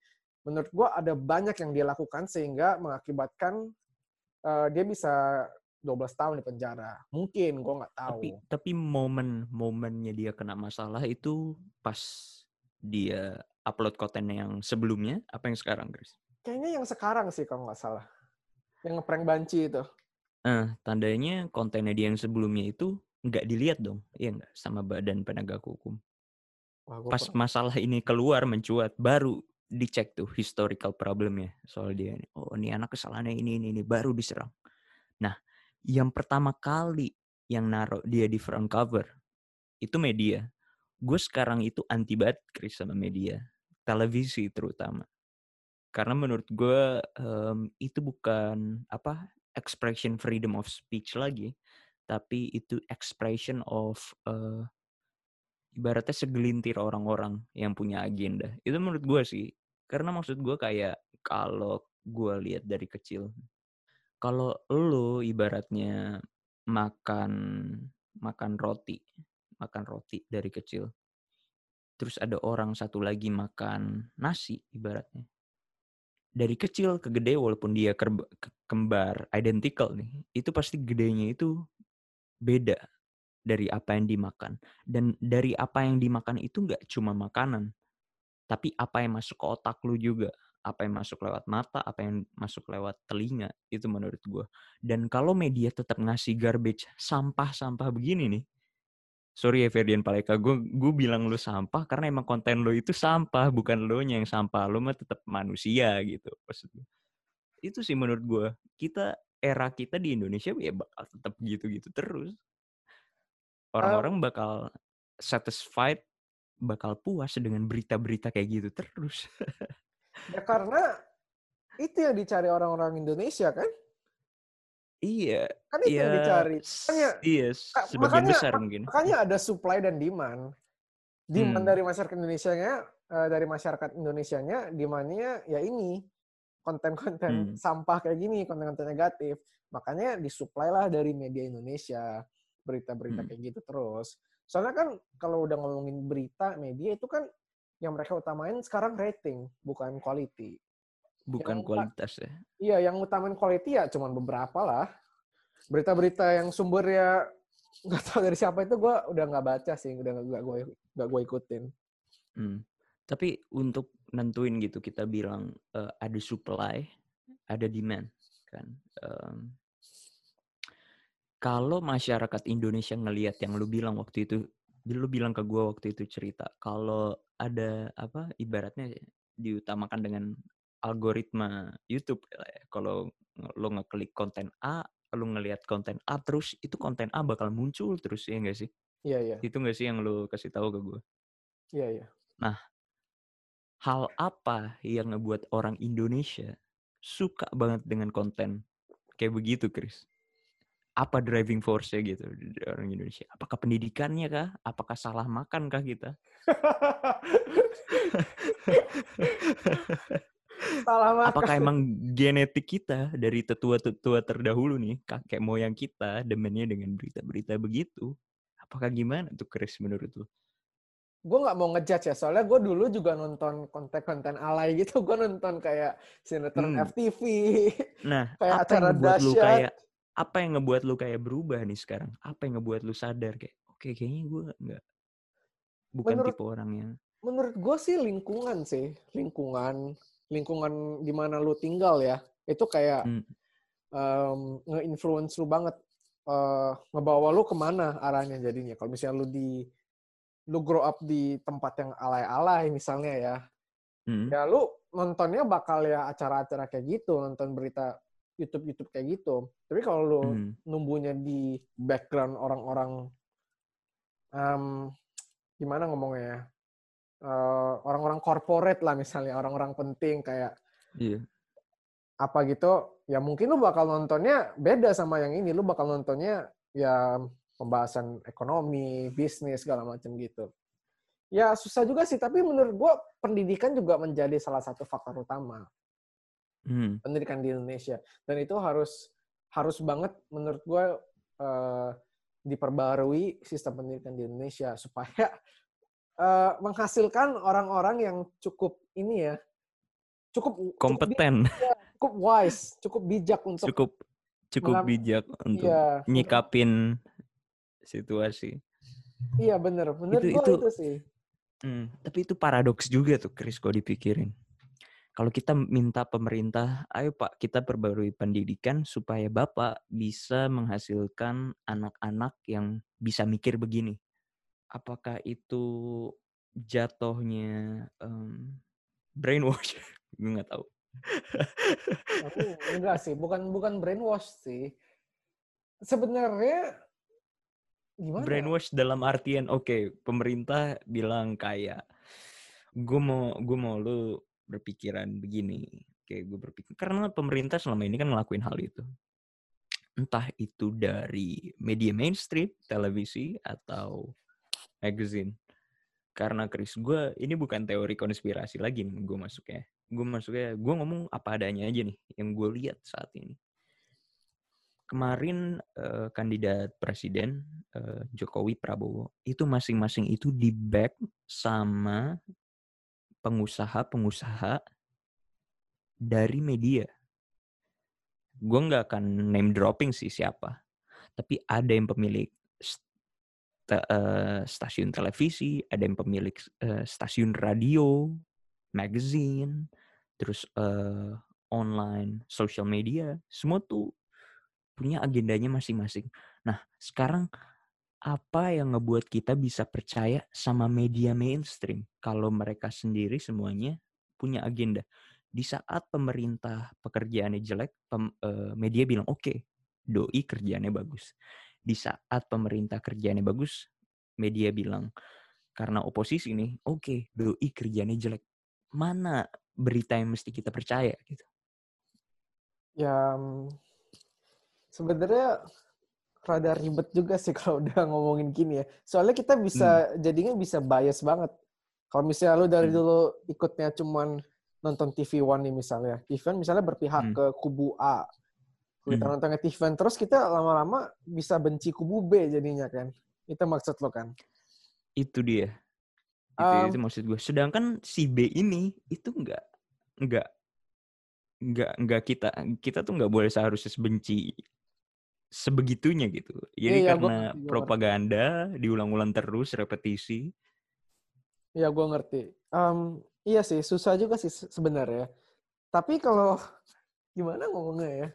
menurut gua ada banyak yang dia lakukan sehingga mengakibatkan uh, dia bisa 12 tahun di penjara. Mungkin, gue nggak tahu. Tapi, tapi momen momennya dia kena masalah itu pas dia upload konten yang sebelumnya apa yang sekarang, Chris? Kayaknya yang sekarang sih kalau nggak salah. Yang ngeprank banci itu. Eh, tandanya kontennya dia yang sebelumnya itu nggak dilihat dong, iya nggak sama badan penegak hukum. Wah, Pas pernah. masalah ini keluar mencuat, baru dicek tuh historical problemnya soal dia. Oh, ini anak kesalahannya ini ini ini baru diserang. Nah, yang pertama kali yang naruh dia di front cover itu media. Gue sekarang itu anti banget Chris sama media televisi terutama. Karena menurut gue um, itu bukan apa expression freedom of speech lagi, tapi itu expression of uh, ibaratnya segelintir orang-orang yang punya agenda. Itu menurut gue sih. Karena maksud gue kayak kalau gue lihat dari kecil, kalau lo ibaratnya makan makan roti, makan roti dari kecil, terus ada orang satu lagi makan nasi ibaratnya. Dari kecil ke gede walaupun dia kembar identical nih, itu pasti gedenya itu beda dari apa yang dimakan. Dan dari apa yang dimakan itu nggak cuma makanan, tapi apa yang masuk ke otak lu juga. Apa yang masuk lewat mata, apa yang masuk lewat telinga, itu menurut gue. Dan kalau media tetap ngasih garbage, sampah-sampah begini nih, sorry ya Ferdian Paleka, gue gue bilang lu sampah karena emang konten lo itu sampah, bukan lo yang sampah, lo mah tetap manusia gitu maksud gue. Itu sih menurut gue, kita era kita di Indonesia ya bakal tetap gitu-gitu terus. Orang-orang bakal satisfied, bakal puas dengan berita-berita kayak gitu terus. ya karena itu yang dicari orang-orang Indonesia kan? Iya. Kan itu iya, yang dicari. Makanya, iya, sebagian makanya, besar mungkin. Makanya ada supply dan demand. Demand hmm. dari masyarakat Indonesia-nya, uh, dari masyarakat Indonesia-nya, demandnya ya ini konten-konten hmm. sampah kayak gini, konten-konten negatif. Makanya disuplai lah dari media Indonesia berita-berita hmm. kayak gitu terus. Soalnya kan kalau udah ngomongin berita media itu kan yang mereka utamain sekarang rating, bukan quality. Bukan yang kualitas ya? Iya, yang utamain quality ya cuman beberapa lah. Berita-berita yang sumbernya *laughs* nggak tahu dari siapa itu gue udah nggak baca sih, udah nggak gue nggak gue ikutin. Hmm. Tapi untuk nentuin gitu kita bilang uh, ada supply ada demand kan. Um, kalau masyarakat Indonesia ngelihat yang lu bilang waktu itu, lu bilang ke gue waktu itu cerita kalau ada apa ibaratnya diutamakan dengan algoritma YouTube ya. Kalau lo ngeklik konten A, lo ngelihat konten A terus itu konten A bakal muncul terus ya enggak sih? Iya, iya. Itu enggak sih yang lo kasih tahu ke gue? Iya, iya. Nah, hal apa yang ngebuat orang Indonesia suka banget dengan konten kayak begitu, Chris? Apa driving force-nya gitu di orang Indonesia? Apakah pendidikannya kah? Apakah salah makan kah kita? *laughs* *laughs* salah makan. Apakah emang genetik kita dari tetua-tetua terdahulu nih, kakek moyang kita demennya dengan berita-berita begitu? Apakah gimana tuh Chris menurut lu? gue nggak mau ngejudge ya soalnya gue dulu juga nonton konten-konten alay gitu gue nonton kayak sinetron Hmm. FTV Nah, *laughs* kayak apa acara yang ngebuat lu kayak apa yang ngebuat lu kayak berubah nih sekarang? Apa yang ngebuat lu sadar kayak oke kayaknya gue nggak bukan Menurut- tipe orang yang menurut gue sih lingkungan sih lingkungan lingkungan di mana lu tinggal ya itu kayak Hmm. em, nge-influence lu banget eh, ngebawa lu ke mana arahnya jadinya kalau misalnya lu di lu grow up di tempat yang alay-alay misalnya ya Hmm. ya lu nontonnya bakal ya acara-acara kayak gitu nonton berita YouTube YouTube kayak gitu tapi kalau lu Hmm. numbuhnya di background orang-orang em, gimana ngomongnya ya Eh, orang-orang corporate lah misalnya orang-orang penting kayak Iya. apa gitu ya mungkin lu bakal nontonnya beda sama yang ini lu bakal nontonnya ya pembahasan ekonomi bisnis segala macam gitu ya susah juga sih tapi menurut gua pendidikan juga menjadi salah satu faktor utama Hmm. pendidikan di Indonesia dan itu harus harus banget menurut gue eh, diperbarui sistem pendidikan di Indonesia supaya eh, menghasilkan orang-orang yang cukup ini ya cukup cukup, bi- Kompeten, cukup wise cukup bijak untuk cukup cukup Mengam- bijak untuk iya nyikapin situasi. iya bener menurut Itu- itu- itu sih Hmm, tapi itu paradoks juga tuh, Chris, kalau dipikirin. Kalau kita minta pemerintah, ayo Pak, kita perbarui pendidikan supaya Bapak bisa menghasilkan anak-anak yang bisa mikir begini. Apakah itu jatuhnya em, brainwash? *laughs* Gue nggak tahu. Aku enggak sih, bukan bukan brainwash sih. Sebenarnya gimana? ya? brainwash dalam artian oke pemerintah bilang kayak gue mau gue mau lu berpikiran begini kayak gue berpikir karena pemerintah selama ini kan ngelakuin hal itu entah itu dari media mainstream televisi atau magazine. Karena Chris gue ini bukan teori konspirasi lagi nih gue masuknya. Gue masuknya gue ngomong apa adanya aja nih yang gue lihat saat ini. Kemarin eh, kandidat presiden eh, Jokowi Prabowo itu masing-masing itu di back sama pengusaha-pengusaha dari media. Gue nggak akan name dropping sih siapa, tapi ada yang pemilik sta- eh, stasiun televisi, ada yang pemilik eh, stasiun radio, magazine, terus eh, online, social media, semua tuh punya agendanya masing-masing. Nah, sekarang apa yang ngebuat kita bisa percaya sama media mainstream kalau mereka sendiri semuanya punya agenda? Di saat pemerintah pekerjaannya jelek, pem- eh, media bilang oke, doi kerjaannya bagus. Di saat pemerintah kerjaannya bagus, media bilang karena oposisi nih, oke, doi kerjaannya jelek. Mana berita yang mesti kita percaya gitu? Ya sebenarnya rada ribet juga sih *laughs* kalau udah ngomongin gini ya. Soalnya kita bisa jadinya bisa bias banget. Kalau misalnya lu dari Hmm. dulu ikutnya cuman nonton TV One nih misalnya. TV One misalnya berpihak Hmm. ke kubu A. Kita Hmm. One terus kita lama-lama bisa benci kubu B jadinya kan. Itu maksud lo kan? Itu dia. Itu, Um, itu maksud gue. Sedangkan si B ini itu nggak nggak nggak nggak kita kita tuh nggak boleh seharusnya benci sebegitunya gitu. Jadi Iya, iya, karena gua propaganda diulang-ulang terus repetisi. Ya gue ngerti. Em, iya sih, susah juga sih se- sebenarnya. Tapi kalau *laughs* gimana ngomongnya ya?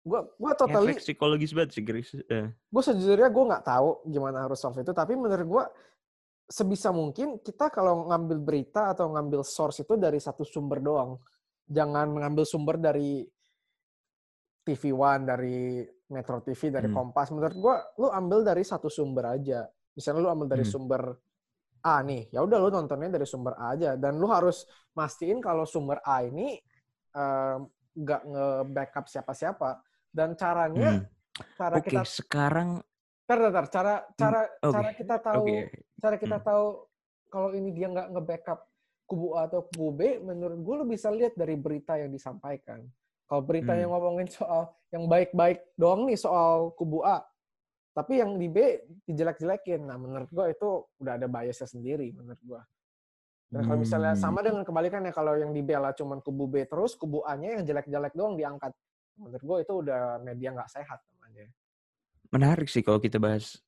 Gua gua totally Efek psikologis banget sih, Chris. Eh. gue sejujurnya gue nggak tahu gimana harus solve itu tapi menurut gue sebisa mungkin kita kalau ngambil berita atau ngambil source itu dari satu sumber doang jangan mengambil sumber dari TV One dari Metro TV dari Hmm. Kompas menurut gue lu ambil dari satu sumber aja misalnya lu ambil dari Hmm. sumber A nih ya udah lu nontonnya dari sumber A aja dan lu harus mastiin kalau sumber A ini eh, nggak nge-backup siapa-siapa dan caranya Hmm. cara Oke, kita sekarang ntar, ntar. cara cara oke. cara kita tahu Oke. cara kita Hmm. tahu kalau ini dia nggak nge-backup kubu A atau kubu B, menurut gue lu bisa lihat dari berita yang disampaikan. Kalau berita Hmm. yang ngomongin soal yang baik-baik doang nih soal kubu A, tapi yang di B dijelek-jelekin. Nah, menurut gue itu udah ada biasnya sendiri menurut gue. Dan kalau misalnya Hmm. sama dengan kebalikannya, kalau yang dibela cuman kubu B terus, kubu A-nya yang jelek-jelek doang diangkat. Menurut gue itu udah media nggak sehat namanya. menarik sih kalau kita bahas.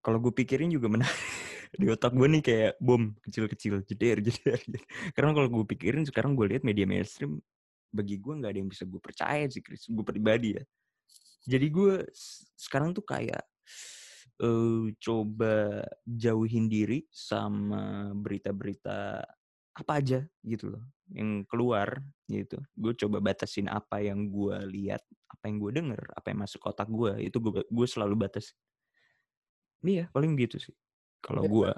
Kalau gue pikirin juga menarik. *laughs* Di otak gue nih kayak bom kecil-kecil, jeder, *laughs* jeder. Karena kalau gue pikirin sekarang gue lihat media mainstream, bagi gue nggak ada yang bisa gue percaya sih, Chris. Gue pribadi ya. Jadi gue sekarang tuh kayak eh coba jauhin diri sama berita-berita apa aja gitu loh yang keluar gitu. Gue coba batasin apa yang gue lihat, apa yang gue denger, apa yang masuk otak gue itu gue gue selalu batas. Iya paling gitu sih kalau Iya. gue.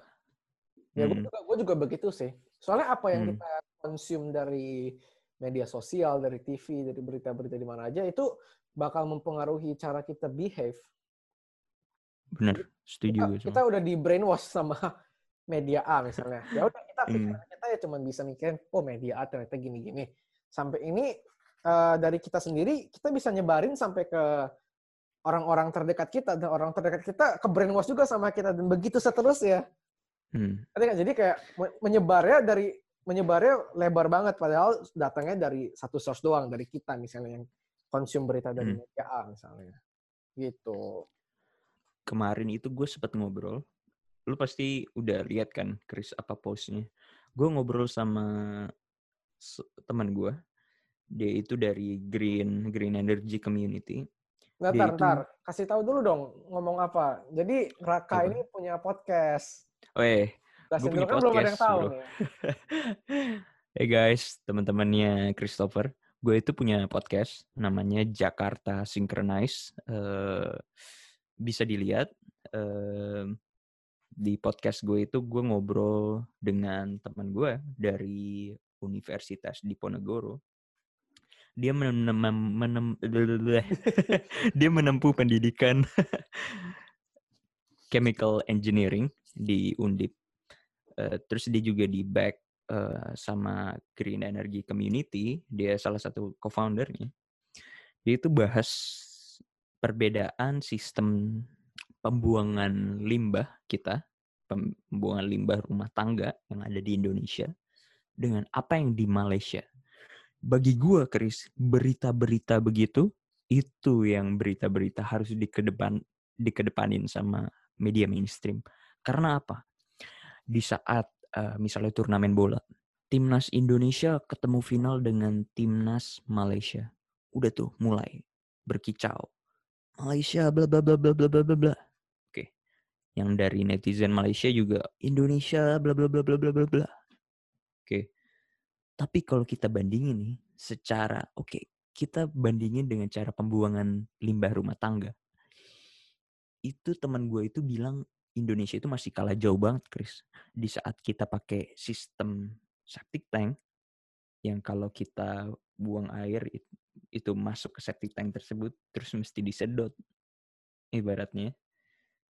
Ya gue Hmm. juga, gue juga begitu sih. Soalnya apa yang Hmm. kita konsum dari media sosial, dari TV, dari berita-berita di mana aja itu bakal mempengaruhi cara kita behave. Bener, setuju Kita, gue kita udah di brainwash sama *laughs* media A misalnya. Ya udah kita Hmm. Pikiran kita ya cuma bisa mikirin, oh media A ternyata gini-gini. Sampai ini eh, dari kita sendiri kita bisa nyebarin sampai ke orang-orang terdekat kita dan orang terdekat kita ke brainwash juga sama kita dan begitu seterusnya. Hmm. Jadi kayak me- menyebarnya dari menyebarnya lebar banget padahal datangnya dari satu source doang dari kita misalnya yang konsum berita dari Hmm. media A misalnya. Gitu. Kemarin itu gue sempet ngobrol. Lu pasti udah lihat kan, Chris, apa postnya. Gue ngobrol sama teman gue. Dia itu dari Green Green Energy Community. Nggak, ntar, itu- ntar. Kasih tahu dulu dong ngomong apa. Jadi Raka Apa? ini punya podcast. Oh eh, Jelasin punya kan belum ada yang podcast, tahu bro. nih. *laughs* hey guys, teman-temannya Christopher. Gue itu punya podcast namanya Jakarta Synchronize. Eh, bisa dilihat eh, di podcast gue itu gue ngobrol dengan teman gue dari Universitas Diponegoro. Dia menem, menem- *laughs* dia menempuh pendidikan *laughs* chemical engineering di Undip. Eh, terus dia juga di back eh, sama Green Energy Community. Dia salah satu co-foundernya. Dia itu bahas perbedaan sistem pembuangan limbah kita, pembuangan limbah rumah tangga yang ada di Indonesia dengan apa yang di Malaysia. Bagi gue, Kris, berita-berita begitu itu yang berita-berita harus dikedepan dikedepanin sama media mainstream. Karena apa? Di saat uh, misalnya turnamen bola, timnas Indonesia ketemu final dengan timnas Malaysia. Udah tuh mulai berkicau. Malaysia bla bla bla bla bla bla bla. Yang dari netizen Malaysia juga Indonesia bla bla bla bla bla bla bla. Oke. Tapi kalau kita bandingin nih secara oke, kita bandingin dengan cara pembuangan limbah rumah tangga. Itu teman gue itu bilang Indonesia itu masih kalah jauh banget, Chris. Di saat kita pakai sistem septic tank yang kalau kita buang air it- itu masuk ke septic tank tersebut terus mesti disedot ibaratnya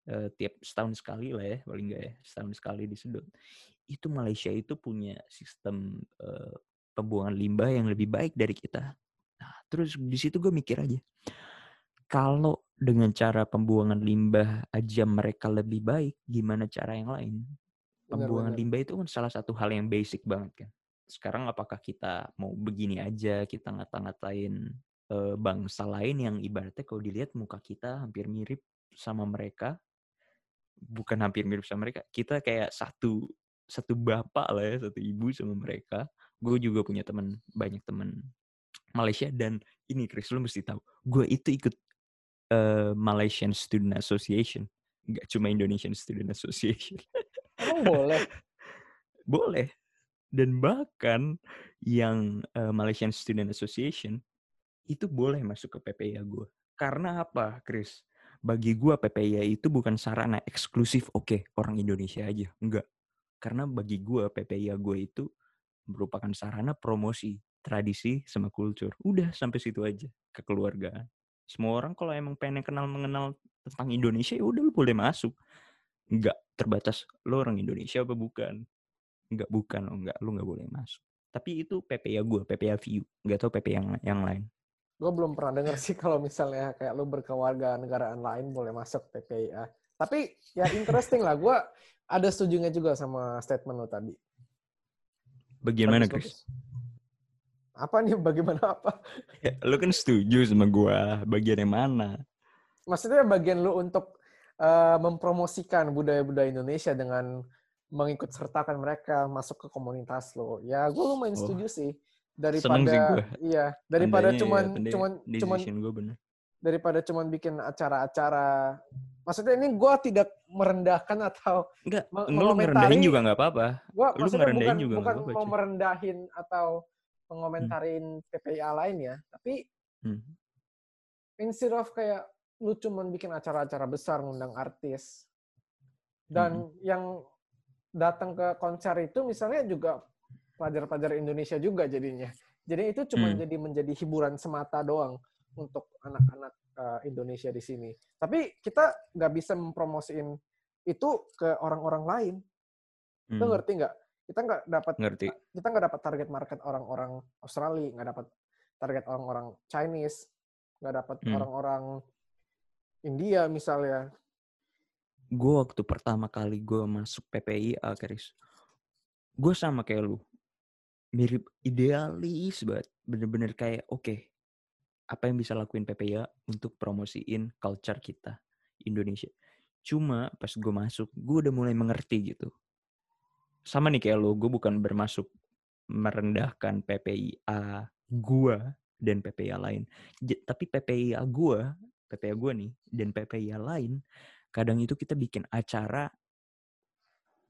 eh, tiap setahun sekali lah ya paling enggak ya setahun sekali disedot itu Malaysia itu punya sistem eh, pembuangan limbah yang lebih baik dari kita. Nah terus di situ gue mikir aja kalau dengan cara pembuangan limbah aja mereka lebih baik gimana cara yang lain? Pembuangan Benar-benar. limbah itu kan salah satu hal yang basic banget kan. Sekarang apakah kita mau begini aja kita ngata-ngatain bangsa lain yang ibaratnya kalau dilihat muka kita hampir mirip sama mereka, bukan hampir mirip sama mereka, kita kayak satu satu bapak lah ya, satu ibu sama mereka. Gue juga punya teman banyak teman Malaysia dan ini Chris, lu mesti tahu. Gue itu ikut uh, Malaysian Student Association. Nggak cuma Indonesian Student Association. Emang boleh? *laughs* boleh. Dan bahkan yang uh, Malaysian Student Association itu boleh masuk ke PPIA gue. Karena apa, Chris? Bagi gue PPIA itu bukan sarana eksklusif, oke, okay, orang Indonesia aja. Enggak. Karena bagi gue PPIA gue itu merupakan sarana promosi tradisi sama kultur. Udah sampai situ aja, kekeluargaan. Semua orang kalau emang pengen kenal mengenal tentang Indonesia ya udah lu boleh masuk. Enggak terbatas lo orang Indonesia apa bukan nggak bukan oh nggak lu nggak boleh masuk tapi itu PPA gue PPA view nggak tahu PPA yang yang lain gue belum pernah dengar sih kalau misalnya kayak lu berkeluarga negaraan lain boleh masuk PPA tapi ya interesting lah gue ada setujunya juga sama statement lo tadi. Bagaimana Chris? apa nih bagaimana apa? Ya, lu kan setuju sama gue bagian yang mana? Maksudnya bagian lu untuk uh, mempromosikan budaya-budaya Indonesia dengan mengikut sertakan mereka masuk ke komunitas lo. Ya, gue lumayan oh. setuju sih daripada sih gue. iya daripada Andanya cuman ya, cuman cuman gue bener. daripada cuman bikin acara-acara maksudnya ini gue tidak merendahkan atau enggak lu merendahin juga nggak apa-apa gue maksudnya bukan juga bukan apa -apa, mau merendahin atau mengomentarin hmm. PPIA lain ya tapi hmm. instead of kayak lu cuman bikin acara-acara besar ngundang artis dan hmm. yang datang ke konser itu misalnya juga pelajar-pelajar Indonesia juga jadinya. Jadi itu cuma hmm. jadi menjadi hiburan semata doang untuk anak-anak uh, Indonesia di sini. Tapi kita nggak bisa mempromosiin itu ke orang-orang lain. Hmm. Ngerti nggak? Kita nggak dapat ngerti. Kita nggak dapat target market orang-orang Australia, nggak dapat target orang-orang Chinese, nggak dapat hmm. orang-orang India misalnya gue waktu pertama kali gue masuk PPIA, Chris, gue sama kayak lu. Mirip idealis banget. Bener-bener kayak, oke, okay, apa yang bisa lakuin PPIA untuk promosiin culture kita, Indonesia. Cuma pas gue masuk, gue udah mulai mengerti gitu. Sama nih kayak lu, gue bukan bermasuk merendahkan PPIA gue dan PPIA lain. J tapi PPIA gue, PPIA gue nih, dan PPIA lain, kadang itu kita bikin acara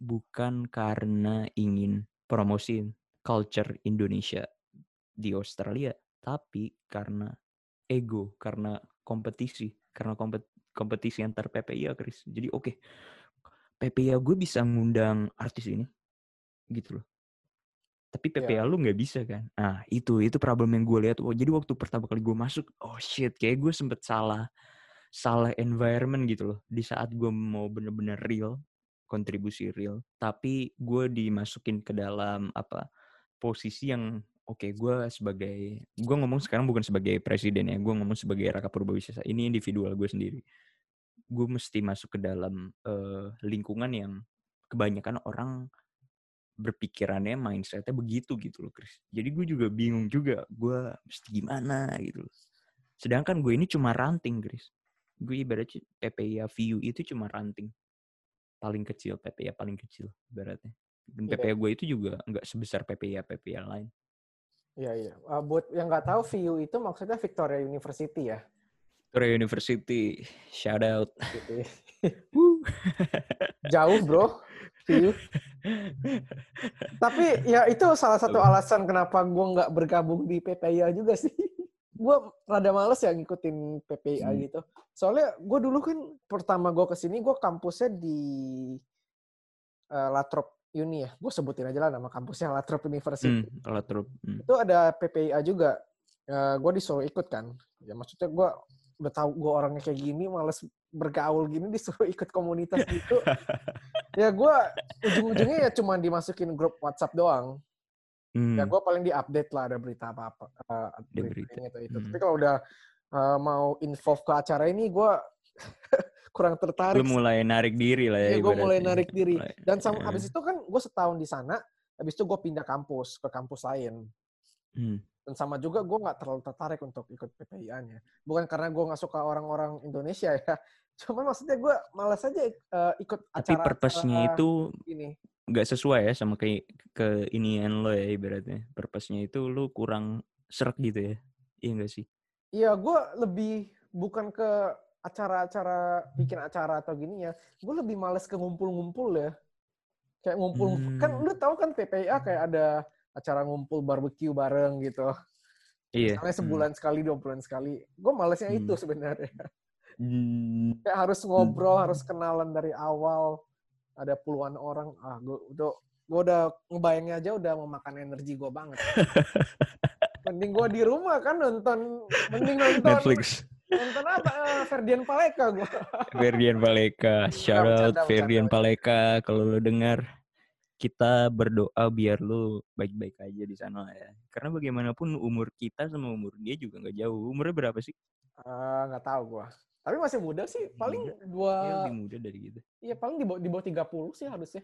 bukan karena ingin promosiin culture Indonesia di Australia, tapi karena ego, karena kompetisi, karena kompet kompetisi antar PPIA, Chris. Jadi oke, okay, PPIA gue bisa ngundang artis ini, gitu loh. Tapi PPA yeah. lu nggak bisa kan? Nah itu itu problem yang gue lihat. Oh, jadi waktu pertama kali gue masuk, oh shit, kayak gue sempet salah salah environment gitu loh di saat gue mau bener-bener real kontribusi real tapi gue dimasukin ke dalam apa posisi yang oke okay, gue sebagai gue ngomong sekarang bukan sebagai presiden ya gue ngomong sebagai Raka Purbawisesa ini individual gue sendiri. Gue mesti masuk ke dalam uh, lingkungan yang kebanyakan orang berpikirannya mindsetnya begitu gitu loh Chris. Jadi gue juga bingung juga gue mesti gimana gitu loh. Sedangkan gue ini cuma ranting Chris. Gue ibaratnya PPIA view itu cuma ranting. Paling kecil PPIA paling kecil ibaratnya dan PPIA yeah. gue itu juga nggak sebesar PPIA PPIA lain Iya iya. Uh, buat yang nggak tahu VU itu maksudnya Victoria University ya. Victoria University, shout out. *laughs* *laughs* Jauh bro, VU. Tapi ya itu salah satu alasan kenapa gue nggak bergabung di PPIA juga sih *laughs* gue rada males ya ngikutin PPIA hmm. gitu. Soalnya gue dulu kan pertama gue ke sini gue kampusnya di uh, Latrobe Uni ya. Gue sebutin aja lah nama kampusnya Latrobe University. Hmm, Latrobe. Hmm. Itu ada PPIA juga. Uh, gue disuruh ikut kan. Ya maksudnya gue udah tahu gue orangnya kayak gini, males bergaul gini *laughs* disuruh ikut komunitas gitu. *laughs* ya gue ujung-ujungnya ya cuma dimasukin grup WhatsApp doang. Ya, hmm. Ya gue paling di-update lah ada berita apa-apa. Uh, berita. itu. itu. Hmm. Tapi kalau udah uh, mau info ke acara ini, gue *laughs* kurang tertarik. Lu mulai narik diri lah ya. Iya, gue mulai narik diri. Dan sama, yeah. habis itu kan gue setahun di sana, habis itu gue pindah kampus ke kampus lain. Hmm. Dan sama juga gue nggak terlalu tertarik untuk ikut PPIA-nya. Bukan karena gue nggak suka orang-orang Indonesia ya. *laughs* Cuma maksudnya gue malas aja uh, ikut acara. Tapi purpose-nya itu ini nggak sesuai ya sama kayak ke inian lo ya ibaratnya purpose-nya itu lo kurang serak gitu ya iya nggak sih Iya, gue lebih bukan ke acara-acara bikin acara atau gini ya. Gue lebih males ke ngumpul-ngumpul ya. Kayak ngumpul, Hmm. kan lu tahu kan PPA kayak ada acara ngumpul barbeque bareng gitu. Iya. Misalnya sebulan sekali, dua bulan sekali. Gue malesnya Hmm. itu sebenarnya. Hmm. Kayak harus ngobrol, harus kenalan dari awal. Ada puluhan orang. Ah, gue udah gue udah ngebayangnya aja udah memakan energi gue banget. *laughs* Mending gue di rumah kan nonton, mending nonton Netflix. Nonton apa? Eh, Ferdian Paleka gue. *laughs* Ferdian Paleka. Shout out Ferdian. Paleka. Kalau lo dengar, kita berdoa biar lu baik-baik aja di sana ya. Karena bagaimanapun umur kita sama umur dia juga nggak jauh. Umurnya berapa sih? Eh, nggak tahu gue. Tapi masih muda sih, paling dua, Dia lebih muda dari kita. iya paling di bawah di bawah 30 sih harusnya.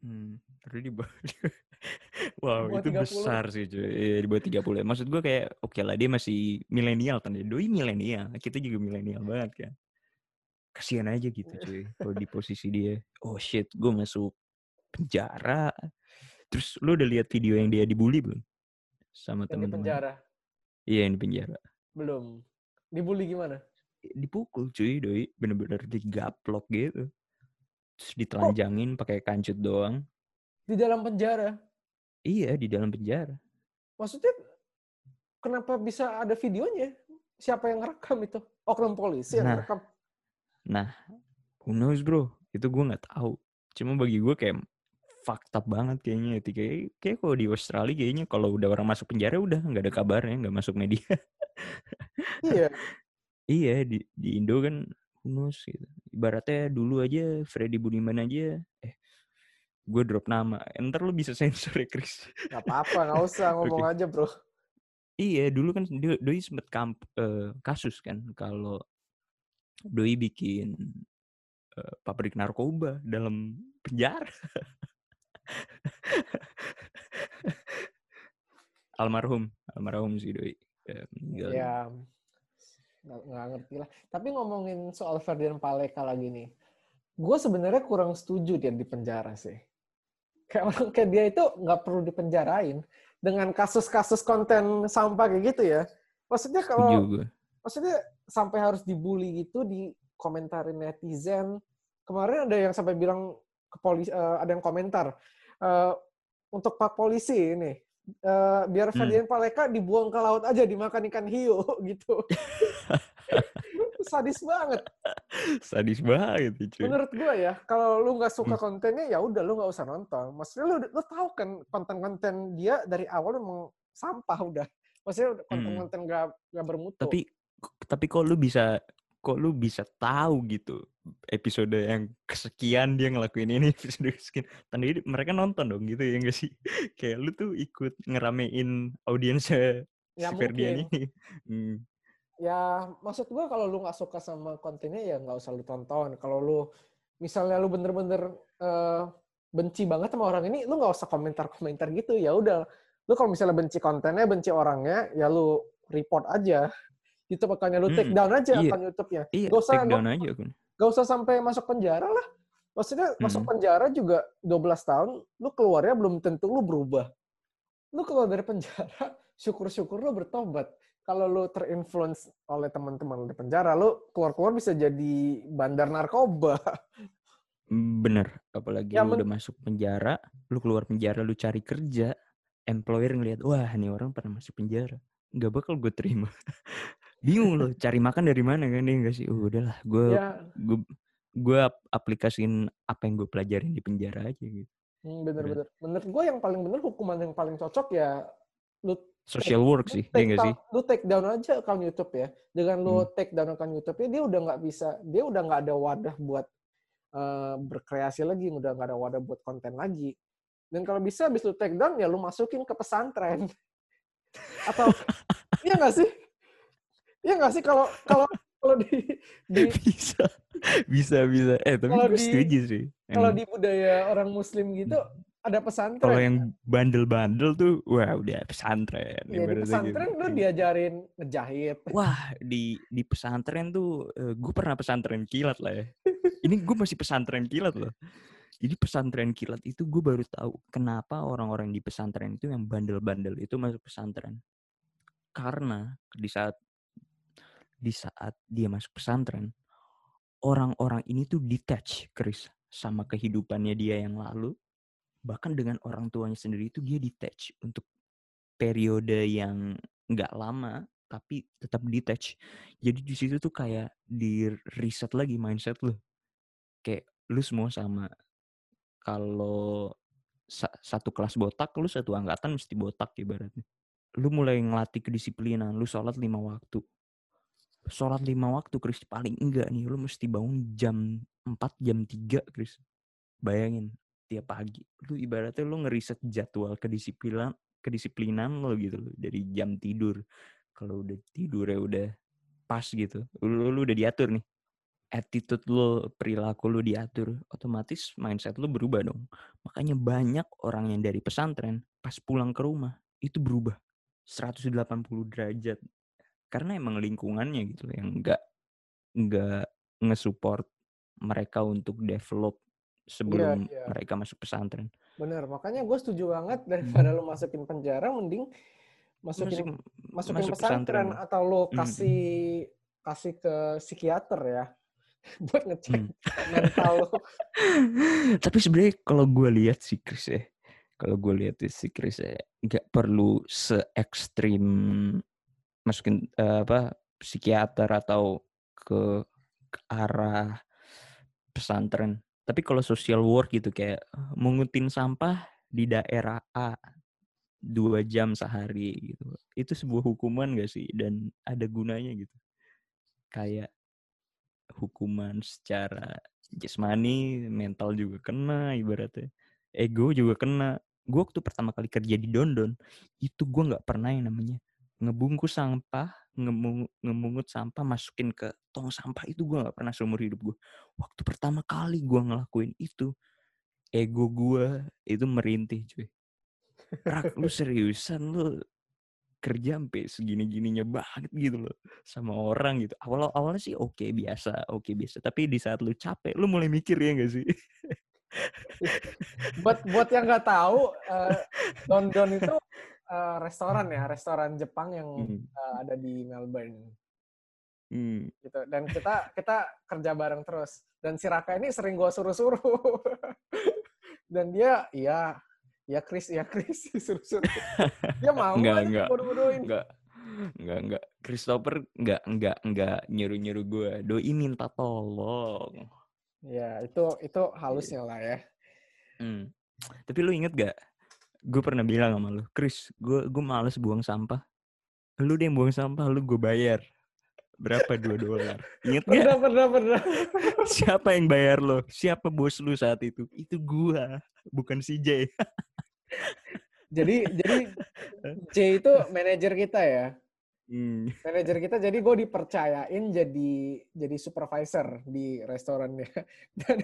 Hmm, terus di bawah *laughs* *laughs* Wow, Di itu 30. besar sih cuy. Iya, di bawah 30. Maksud gue kayak oke lah dia masih milenial kan. Doi milenial. Kita juga milenial banget kan. Kasihan aja gitu cuy. Kalau di *laughs* posisi dia. Oh shit, gue masuk penjara. Terus lu udah lihat video yang dia dibully belum? Sama Yang di teman-teman. penjara Iya, yang di penjara. belum. Dibully gimana? Dipukul cuy, doi. Bener-bener digaplok gitu. Terus ditelanjangin pakai kancut doang. Di dalam penjara. Iya, di dalam penjara. Maksudnya kenapa bisa ada videonya? Siapa yang ngerekam itu? Oknum polisi yang Nah. ngerekam. Nah, who knows bro? Itu gue nggak tahu. Cuma bagi gue kayak up banget kayaknya. Itu kayak, kayak kalau di Australia kayaknya kalau udah orang masuk penjara udah nggak ada kabarnya, nggak masuk media. Iya. *laughs* iya di di Indo kan who knows gitu. Ibaratnya dulu aja Freddy Budiman aja, eh gue drop nama. Ntar lu bisa *laughs* sensor ya Chris. Gak apa-apa, gak usah *laughs* ngomong Oke. aja bro. Iya, dulu kan Do- Doi sempet kamp, eh, kasus kan kalau Doi bikin eh, pabrik narkoba dalam penjara. *laughs* almarhum, almarhum sih Doi. Ya, meninggal. Ya, nggak ngerti lah. Tapi ngomongin soal Ferdian Paleka lagi nih. Gue sebenarnya kurang setuju dia di penjara sih. Kayak orang *laughs* kayak dia itu nggak perlu dipenjarain. Dengan kasus-kasus konten sampah kayak gitu ya. Maksudnya kalau maksudnya sampai harus dibully gitu di komentarin netizen. Kemarin ada yang sampai bilang ke polisi eh, ada yang komentar eh, untuk Pak polisi ini eh, biar Hmm. Ferdian Paleka dibuang ke laut aja dimakan ikan hiu *laughs* gitu. Sadis banget. Sadis banget itu cuy. Menurut gue ya, kalau lu nggak suka Hmm. kontennya ya udah lu nggak usah nonton. Maksudnya lu lu tahu kan konten-konten dia dari awal emang sampah udah. Maksudnya konten-konten nggak nggak bermutu. Hmm. Tapi tapi kok lu bisa kok lu bisa tahu gitu episode yang kesekian dia ngelakuin ini *laughs* episode kesekian. Tanda ini mereka nonton dong gitu ya enggak sih? *laughs* Kayak lu tuh ikut ngeramein audiensnya Ya, si Ferdian ini. *laughs* Hmm. ya maksud gua kalau lu nggak suka sama kontennya ya nggak usah lu tonton. Kalau lu misalnya lu bener-bener eh, benci banget sama orang ini lu nggak usah komentar-komentar gitu. Ya udah lu kalau misalnya benci kontennya benci orangnya ya lu report aja YouTube akannya lu take Hmm, down aja iya. akun YouTube-nya. Iya Gak usah- take gak- down aja kan gak usah sampai masuk penjara lah. Maksudnya masuk Hmm. penjara juga 12 tahun lu keluarnya belum tentu lu berubah. Lu keluar dari penjara *laughs* syukur-syukur lu bertobat. Kalau lu terinfluence oleh teman-teman di penjara lu keluar-keluar bisa jadi bandar narkoba. Bener. Apalagi Ya, lu udah masuk penjara lu keluar penjara lu cari kerja employer ngeliat wah ini orang pernah masuk penjara. Nggak bakal gue terima *laughs* bingung loh cari makan dari mana kan ya enggak sih oh, udahlah gue ya gue gue ap- aplikasiin apa yang gue pelajarin di penjara aja gitu hmm, bener-bener menurut gue yang paling bener hukuman yang paling cocok ya lu social work sih ya take, enggak sih down- lu take down aja akun YouTube ya. Dengan lu Hmm. take down akun YouTube-nya, dia udah nggak bisa, dia udah nggak ada wadah buat eh, berkreasi lagi, udah nggak ada wadah buat konten lagi. Dan kalau bisa, habis lu take down, ya lu masukin ke pesantren. *laughs* Atau, iya nggak sih? Iya nggak sih kalau kalau kalau di, di *laughs* bisa bisa bisa eh tapi gue di- setuju sih kalau di budaya orang Muslim gitu ada pesantren. kalau yang bandel-bandel tuh wah udah pesantren ya, di gitu. pesantren lu diajarin ngejahit. Wah di di pesantren tuh gue pernah pesantren kilat lah ya. Ini gue masih pesantren kilat loh. Jadi pesantren kilat itu gue baru tahu kenapa orang-orang di pesantren itu yang bandel-bandel itu masuk pesantren. Karena di saat di saat dia masuk pesantren, orang-orang ini tuh detach, Chris, sama kehidupannya dia yang lalu. Bahkan dengan orang tuanya sendiri itu dia detach untuk periode yang nggak lama, tapi tetap detach. Jadi di situ tuh kayak di reset lagi mindset lu. Kayak lu semua sama. Kalau sa- satu kelas botak, lu satu angkatan mesti botak ibaratnya. Lu mulai ngelatih kedisiplinan, lu sholat lima waktu. Sholat lima waktu, Chris, paling enggak nih, lu mesti bangun jam 4, jam 3, Chris. Bayangin, tiap pagi. Lu ibaratnya lu ngeriset jadwal kedisiplinan kedisiplinan lo gitu loh dari jam tidur. Kalau udah tidur ya udah pas gitu. Lu, lu udah diatur nih. Attitude lo, perilaku lo diatur, otomatis mindset lo berubah dong. Makanya banyak orang yang dari pesantren pas pulang ke rumah itu berubah 180 derajat. Karena emang lingkungannya gitu loh yang enggak enggak nge-support mereka untuk develop sebelum iya. mereka masuk pesantren. Bener, makanya gue setuju banget daripada lo masukin penjara, mending Masuk- masukin masukin masuk pesantren, pesantren. atau lo Hmm. kasih kasih ke psikiater ya *laughs* buat ngecek Hmm. *laughs* mental lo. *laughs* Tapi sebenarnya kalau gue lihat sih Chris ya, kalau gue lihat si Chris ya, nggak perlu se ekstrim masukin eh, apa psikiater atau ke, ke arah pesantren. Tapi kalau social work gitu kayak mengutin sampah di daerah A dua jam sehari gitu, itu sebuah hukuman gak sih? Dan ada gunanya gitu. Kayak hukuman secara jasmani, mental juga kena ibaratnya. Ego juga kena. Gue waktu pertama kali kerja di Dondon, itu gue nggak pernah yang namanya ngebungkus sampah, ngemu- ngemungut sampah, masukin ke tong sampah itu gue nggak pernah seumur hidup gue. Waktu pertama kali gue ngelakuin itu, ego gue itu merintih cuy. Rak, lu seriusan lu kerja sampai segini-gininya banget gitu loh sama orang gitu. Awal awalnya sih oke biasa, oke biasa. Tapi di saat lu capek, lu mulai mikir ya gak sih? Buat buat yang nggak tahu, eh, Don Don itu eh, restoran ya, restoran Jepang yang Hmm, eh, ada di Melbourne. hmm. gitu dan kita kita kerja bareng terus dan si Raka ini sering gua suruh-suruh *laughs* dan dia iya ya Chris ya Chris *laughs* suruh-suruh dia mau Enggak, enggak. bodoh-bodohin Enggak, enggak, enggak. Christopher enggak, enggak, enggak nyuruh-nyuruh gue. Doi minta tolong. ya itu itu halusnya lah ya Hmm. Tapi lu inget gak? Gue pernah bilang sama lu, Chris, gue gue males buang sampah. Lu deh yang buang sampah, lu gue bayar. Berapa? Dua dolar. Ingat gak? pernah pernah pernah *laughs* Siapa yang bayar lo? Siapa bos lu saat itu? Itu gua, bukan si J. jadi jadi *laughs* J itu manajer kita ya Hmm. manajer kita jadi gue dipercayain jadi jadi supervisor di restorannya *laughs* dan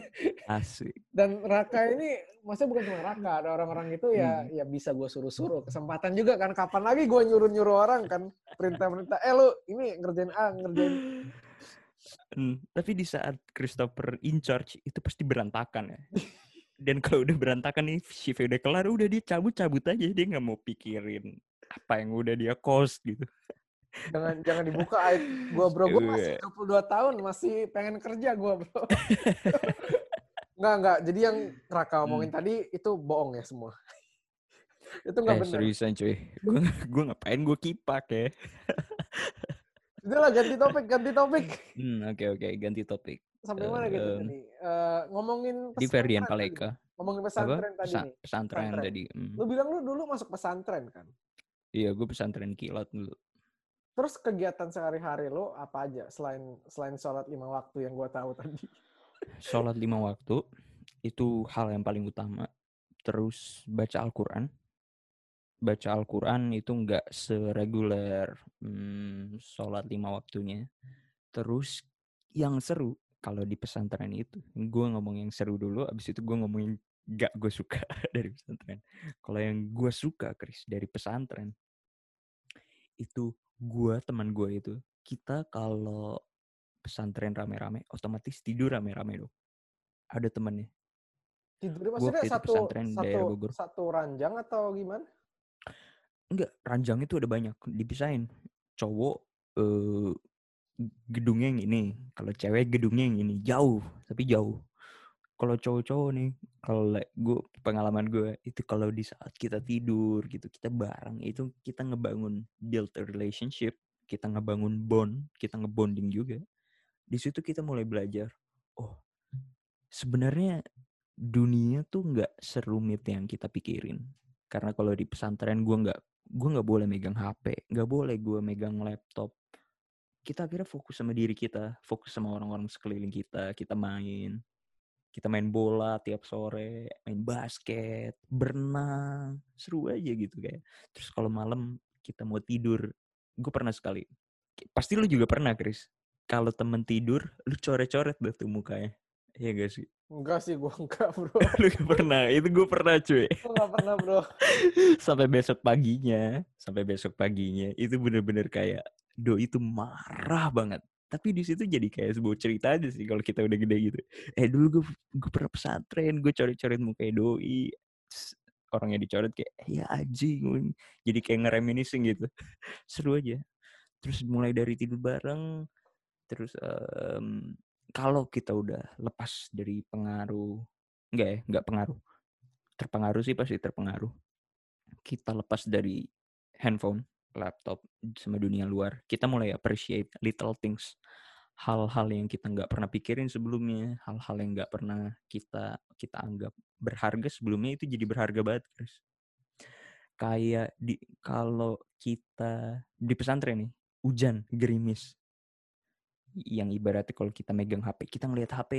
Asik. dan Raka ini maksudnya bukan cuma Raka ada orang-orang itu ya Hmm. ya bisa gue suruh-suruh kesempatan juga kan kapan lagi gue nyuruh-nyuruh orang kan perintah-perintah eh lu ini ngerjain A ngerjain Hmm, Tapi di saat Christopher in charge itu pasti berantakan ya. Dan kalau udah berantakan nih shift udah kelar, udah dia cabut-cabut aja dia nggak mau pikirin apa yang udah dia cost gitu. Jangan jangan dibuka aib gue bro gue masih Iya. 22 tahun masih pengen kerja gue bro *laughs* nggak nggak jadi yang Raka omongin tadi itu bohong ya semua *laughs* itu nggak Hmm. Eh benar seriusan cuy, gue gue ngapain gue kipak ya? *laughs* Itulah ganti topik ganti topik Hmm, oke oke ganti topik. sampai mana gitu Em, tadi Eh, ngomongin Di Ferdian tadi. Paleka. ngomongin Apa? pesantren tadi Pesa- pesantren Pesantren. tadi. hmm. Lu bilang lu dulu masuk pesantren kan? Iya, gue pesantren kilat dulu. Terus kegiatan sehari-hari lu apa aja selain selain sholat lima waktu yang gua tahu tadi? Sholat lima waktu itu hal yang paling utama. Terus baca Al-Quran. Baca Al-Quran itu nggak sereguler hmm, sholat lima waktunya. Terus yang seru kalau di pesantren itu, gue ngomong yang seru dulu, abis itu gue ngomongin gak gue suka *laughs* dari pesantren. Kalau yang gue suka, Chris, dari pesantren, itu gue, teman gue itu, kita kalau pesantren rame-rame, otomatis tidur rame-rame dong. Ada temennya. Gua maksudnya satu pesantren daerah satu Bogor. satu ranjang atau gimana? Enggak, ranjang itu ada banyak, dipisahin. Cowok, eh, gedungnya yang ini, kalau cewek gedungnya yang ini, jauh, tapi jauh. Kalau cowok-cowok nih, kalau gue pengalaman gue itu kalau di saat kita tidur gitu, kita bareng itu kita ngebangun build a relationship, kita ngebangun bond, kita ngebonding juga. Di situ kita mulai belajar, oh sebenarnya dunia tuh nggak serumit yang kita pikirin. Karena kalau di pesantren gue nggak gue nggak boleh megang HP, nggak boleh gue megang laptop. Kita akhirnya fokus sama diri kita, fokus sama orang-orang sekeliling kita, kita main, kita main bola tiap sore, main basket, berenang, seru aja gitu kayak. Terus kalau malam kita mau tidur, gue pernah sekali. Pasti lu juga pernah, Chris. Kalau temen tidur, lu coret-coret deh tuh mukanya. Iya gak sih? Enggak sih, gue enggak bro. *laughs* lu gak pernah? Itu gue pernah cuy. Gue enggak pernah bro. *laughs* sampai besok paginya, sampai besok paginya, itu bener-bener kayak, do itu marah banget tapi di situ jadi kayak sebuah cerita aja sih kalau kita udah gede gitu. Eh dulu gue gue pernah pesantren gue coret-coret muka doi orangnya dicoret kayak ya aji jadi kayak ngereminiscing gitu. *laughs* Seru aja. Terus mulai dari tidur bareng terus um, kalau kita udah lepas dari pengaruh enggak ya enggak pengaruh. Terpengaruh sih pasti terpengaruh. Kita lepas dari handphone laptop sama dunia luar, kita mulai appreciate little things. Hal-hal yang kita nggak pernah pikirin sebelumnya, hal-hal yang nggak pernah kita kita anggap berharga sebelumnya itu jadi berharga banget, guys. Kayak di kalau kita di pesantren nih, hujan, gerimis. Yang ibaratnya kalau kita megang HP, kita ngeliat HP,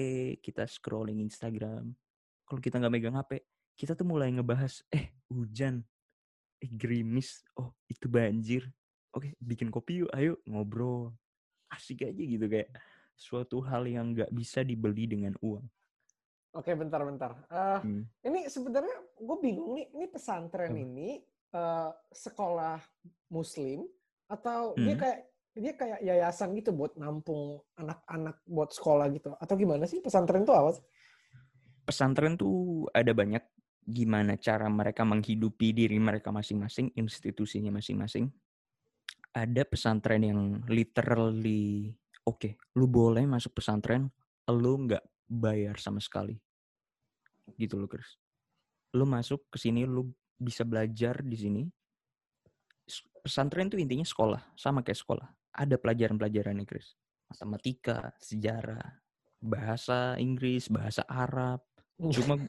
kita scrolling Instagram. Kalau kita nggak megang HP, kita tuh mulai ngebahas, eh hujan, eh gerimis. Oh itu banjir. Oke bikin kopi yuk ayo ngobrol. Asik aja gitu kayak suatu hal yang nggak bisa dibeli dengan uang. Oke bentar bentar. Uh, hmm. ini sebenarnya gue bingung nih ini pesantren hmm. ini uh, sekolah muslim atau hmm. dia kayak dia kayak yayasan gitu buat nampung anak-anak buat sekolah gitu? Atau gimana sih? Pesantren itu apa pesantren tuh ada banyak gimana cara mereka menghidupi diri mereka masing-masing, institusinya masing-masing. Ada pesantren yang literally, oke, okay, lu boleh masuk pesantren, lu nggak bayar sama sekali. Gitu loh, Chris. Lu masuk ke sini, lu bisa belajar di sini. Pesantren itu intinya sekolah, sama kayak sekolah. Ada pelajaran-pelajarannya, Chris. Matematika, sejarah, bahasa Inggris, bahasa Arab. Cuma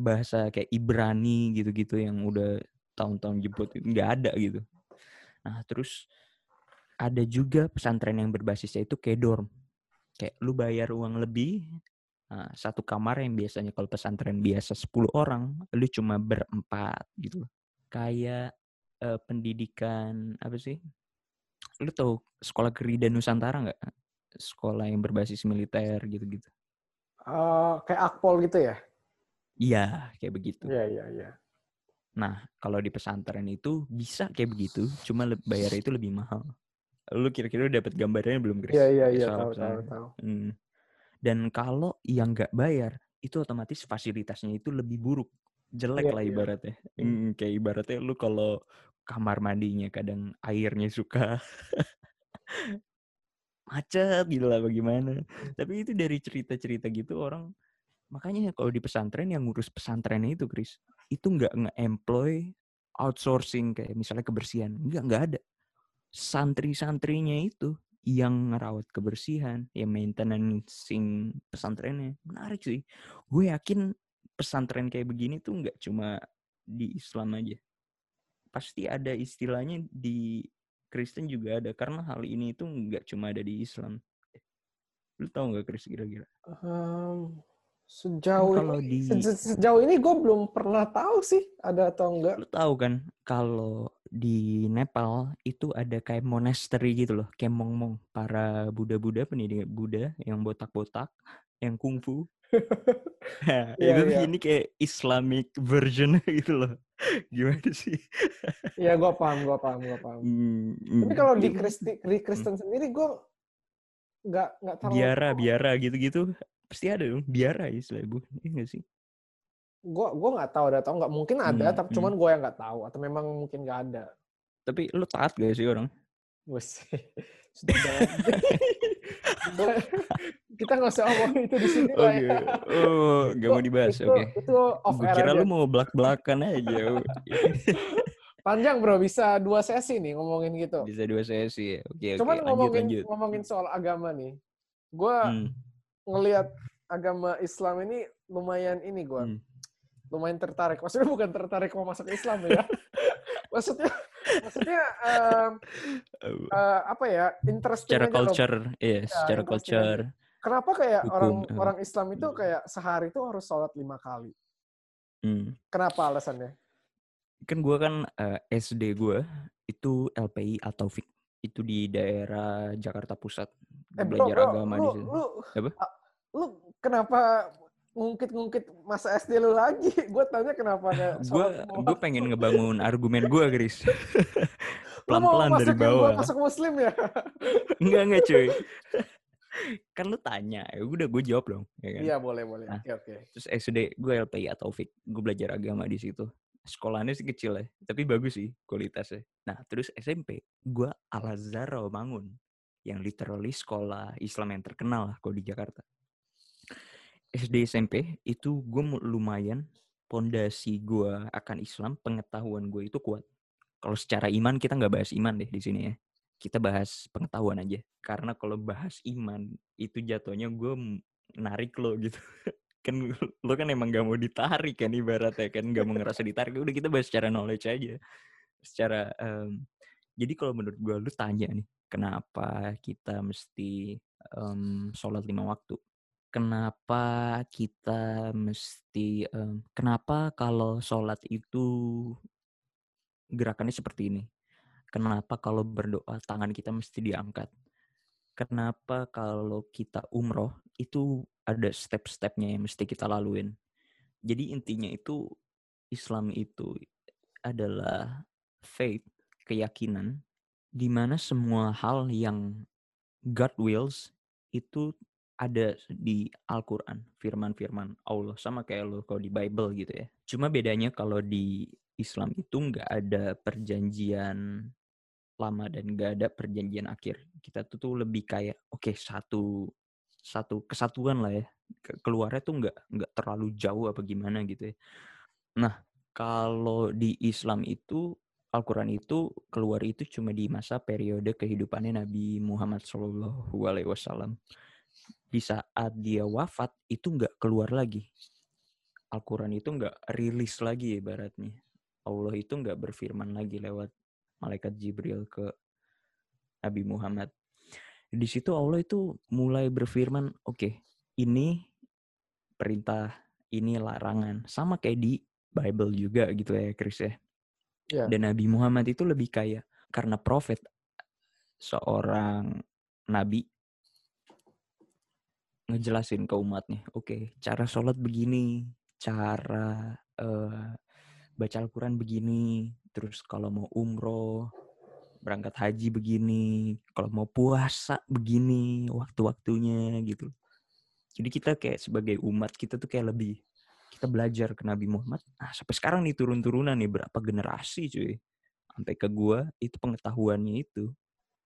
bahasa kayak Ibrani gitu-gitu yang udah tahun-tahun jebot nggak ada gitu. Nah terus ada juga pesantren yang berbasisnya itu kayak dorm. Kayak lu bayar uang lebih, nah, satu kamar yang biasanya kalau pesantren biasa 10 orang, lu cuma berempat gitu. Kayak uh, pendidikan apa sih? Lu tahu sekolah Gerida Nusantara nggak? Sekolah yang berbasis militer gitu-gitu. Uh, kayak Akpol gitu ya? Iya, kayak begitu. Iya, iya, iya. Nah, kalau di pesantren itu bisa kayak begitu, cuma bayar itu lebih mahal. Lu kira-kira dapat gambarnya belum, Chris? Iya, iya, iya, tahu, tahu, tahu. Hmm. Dan kalau yang nggak bayar, itu otomatis fasilitasnya itu lebih buruk. Jelek yeah, lah iya. ibaratnya. Yeah. Hmm, kayak ibaratnya lu kalau kamar mandinya kadang airnya suka *laughs* macet gitu lah bagaimana. Tapi itu dari cerita-cerita gitu orang Makanya kalau di pesantren yang ngurus pesantren itu, Chris, itu nggak nge-employ outsourcing kayak misalnya kebersihan. Nggak, nggak ada. Santri-santrinya itu yang ngerawat kebersihan, yang maintenancing pesantrennya. Menarik sih. Gue yakin pesantren kayak begini tuh nggak cuma di Islam aja. Pasti ada istilahnya di Kristen juga ada. Karena hal ini itu nggak cuma ada di Islam. Lu tau nggak Chris kira-kira? Um, Sejauh kalau ini, di sejauh ini gue belum pernah tahu sih ada atau enggak. Lu tahu kan kalau di Nepal itu ada kayak monastery gitu loh, kayak mong-mong para Buddha-Buddha pendidik Buddha yang botak-botak, yang kungfu. *laughs* nah, yeah, itu yeah. ini kayak Islamic version *laughs* gitu loh. Gimana sih? Iya, gue paham, gue paham, gue paham. Mm, mm. Tapi kalau di Kristen, di Kristen mm. sendiri gue nggak nggak terlalu biara biara gitu-gitu pasti ada dong biara ya istilah ibu iya gak sih gue gue nggak tahu ada atau nggak mungkin ada hmm, tapi hmm. cuman gue yang nggak tahu atau memang mungkin nggak ada tapi lu taat gak sih orang Wes. *laughs* Sudah jangan. kita nggak usah ngomong itu di sini lah Oke. ya. Oh, gak mau dibahas. Oke. itu off Gue air kira aja. lu mau belak-belakan aja. Panjang bro, bisa dua sesi nih ngomongin gitu. Bisa dua sesi ya. Oke, oke. Cuman Lanjut, ngomongin lanjut. ngomongin soal agama nih. Gue Hmm, ngelihat agama Islam ini lumayan ini gue. hmm. lumayan tertarik. Maksudnya bukan tertarik mau masuk Islam ya. *laughs* maksudnya maksudnya em, eh, apa ya? Interesting Secara aja loh. culture, iya, secara culture. Kenapa kayak Hukum, orang eh. orang Islam itu kayak sehari itu harus sholat lima kali? Hmm. Kenapa alasannya? Kan gue kan eh, SD gue itu LPI atau FIK. Itu di daerah Jakarta Pusat. Eh bro, Belajar bro, agama lu, di situ. lu, Apa? Lu kenapa ngungkit-ngungkit masa SD lu lagi? *laughs* Gue tanya kenapa kayak gue gue pengen ngebangun argumen gue, *laughs* *laughs* mau Pelan-pelan dari masukin gua bawah. masuk muslim ya? Enggak, enggak cuy. kan lu tanya, ya udah gue jawab dong. Ya kan? Iya boleh boleh. Nah. Oke oke. Terus SD gue LPI atau FIK, gue belajar agama di situ. Sekolahnya sih kecil ya, tapi bagus sih kualitasnya. Nah terus SMP, gue Al Azhar Rawamangun, yang literally sekolah Islam yang terkenal lah kalau di Jakarta. SD SMP itu gue lumayan pondasi gue akan Islam, pengetahuan gue itu kuat. Kalau secara iman kita nggak bahas iman deh di sini ya. Kita bahas pengetahuan aja. Karena kalau bahas iman itu jatuhnya gue narik lo gitu. *laughs* kan lo kan emang gak mau ditarik kan ibaratnya kan gak mau ngerasa ditarik. Udah kita bahas secara knowledge aja. Secara em, jadi kalau menurut gue lu tanya nih, kenapa kita mesti em, sholat lima waktu? Kenapa kita mesti em, kenapa kalau sholat itu gerakannya seperti ini? Kenapa kalau berdoa tangan kita mesti diangkat? Kenapa kalau kita umroh itu ada step-stepnya yang mesti kita laluin? Jadi intinya itu Islam itu adalah faith, keyakinan, di mana semua hal yang God wills itu ada di Al-Quran, firman-firman Allah. Sama kayak lo kalau di Bible gitu ya. Cuma bedanya kalau di Islam itu nggak ada perjanjian lama dan nggak ada perjanjian akhir. Kita tuh, tuh lebih kayak, oke satu satu kesatuan lah ya. Ke- Keluarnya tuh nggak nggak terlalu jauh apa gimana gitu ya. Nah, kalau di Islam itu Al-Quran itu keluar itu cuma di masa periode kehidupannya Nabi Muhammad Wasallam. Di saat dia wafat itu nggak keluar lagi. Al-Quran itu nggak rilis lagi ibaratnya. Allah itu nggak berfirman lagi lewat malaikat Jibril ke Nabi Muhammad. Di situ Allah itu mulai berfirman, oke, ini perintah, ini larangan. Sama kayak di Bible juga gitu ya, Chris ya. Iya. Dan Nabi Muhammad itu lebih kayak karena prophet seorang nabi ngejelasin ke umatnya, oke, cara sholat begini, cara eh, baca Al-Quran begini, terus kalau mau umroh, berangkat haji begini, kalau mau puasa begini, waktu-waktunya gitu. Jadi kita kayak sebagai umat kita tuh kayak lebih kita belajar ke Nabi Muhammad. Nah, sampai sekarang nih turun-turunan nih berapa generasi cuy. Sampai ke gua itu pengetahuannya itu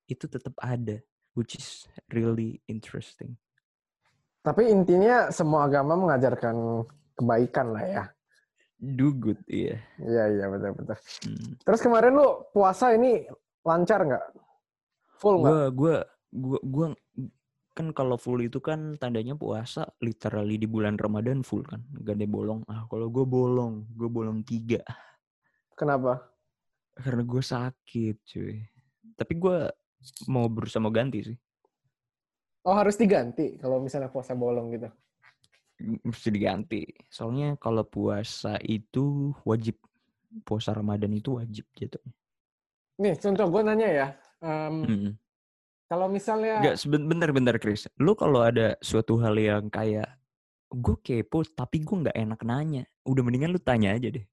itu tetap ada which is really interesting. Tapi intinya semua agama mengajarkan kebaikan lah ya. Do good, iya. Iya iya betul betul. Hmm. Terus kemarin lu puasa ini lancar nggak? Full nggak? Gua gua gua gua kan kalau full itu kan tandanya puasa literally di bulan Ramadan full kan. Gak ada bolong. Ah, kalau gue bolong, gue bolong tiga. Kenapa? Karena gue sakit, cuy. Tapi gue mau berusaha mau ganti sih. Oh harus diganti kalau misalnya puasa bolong gitu. Mesti diganti. Soalnya kalau puasa itu wajib. Puasa Ramadan itu wajib jatuhnya. Nih contoh gue nanya ya. em, Mm-mm. Kalau misalnya Enggak, sebentar-bentar Chris. Lu kalau ada suatu hal yang kayak gue kepo tapi gue nggak enak nanya. Udah mendingan lu tanya aja deh.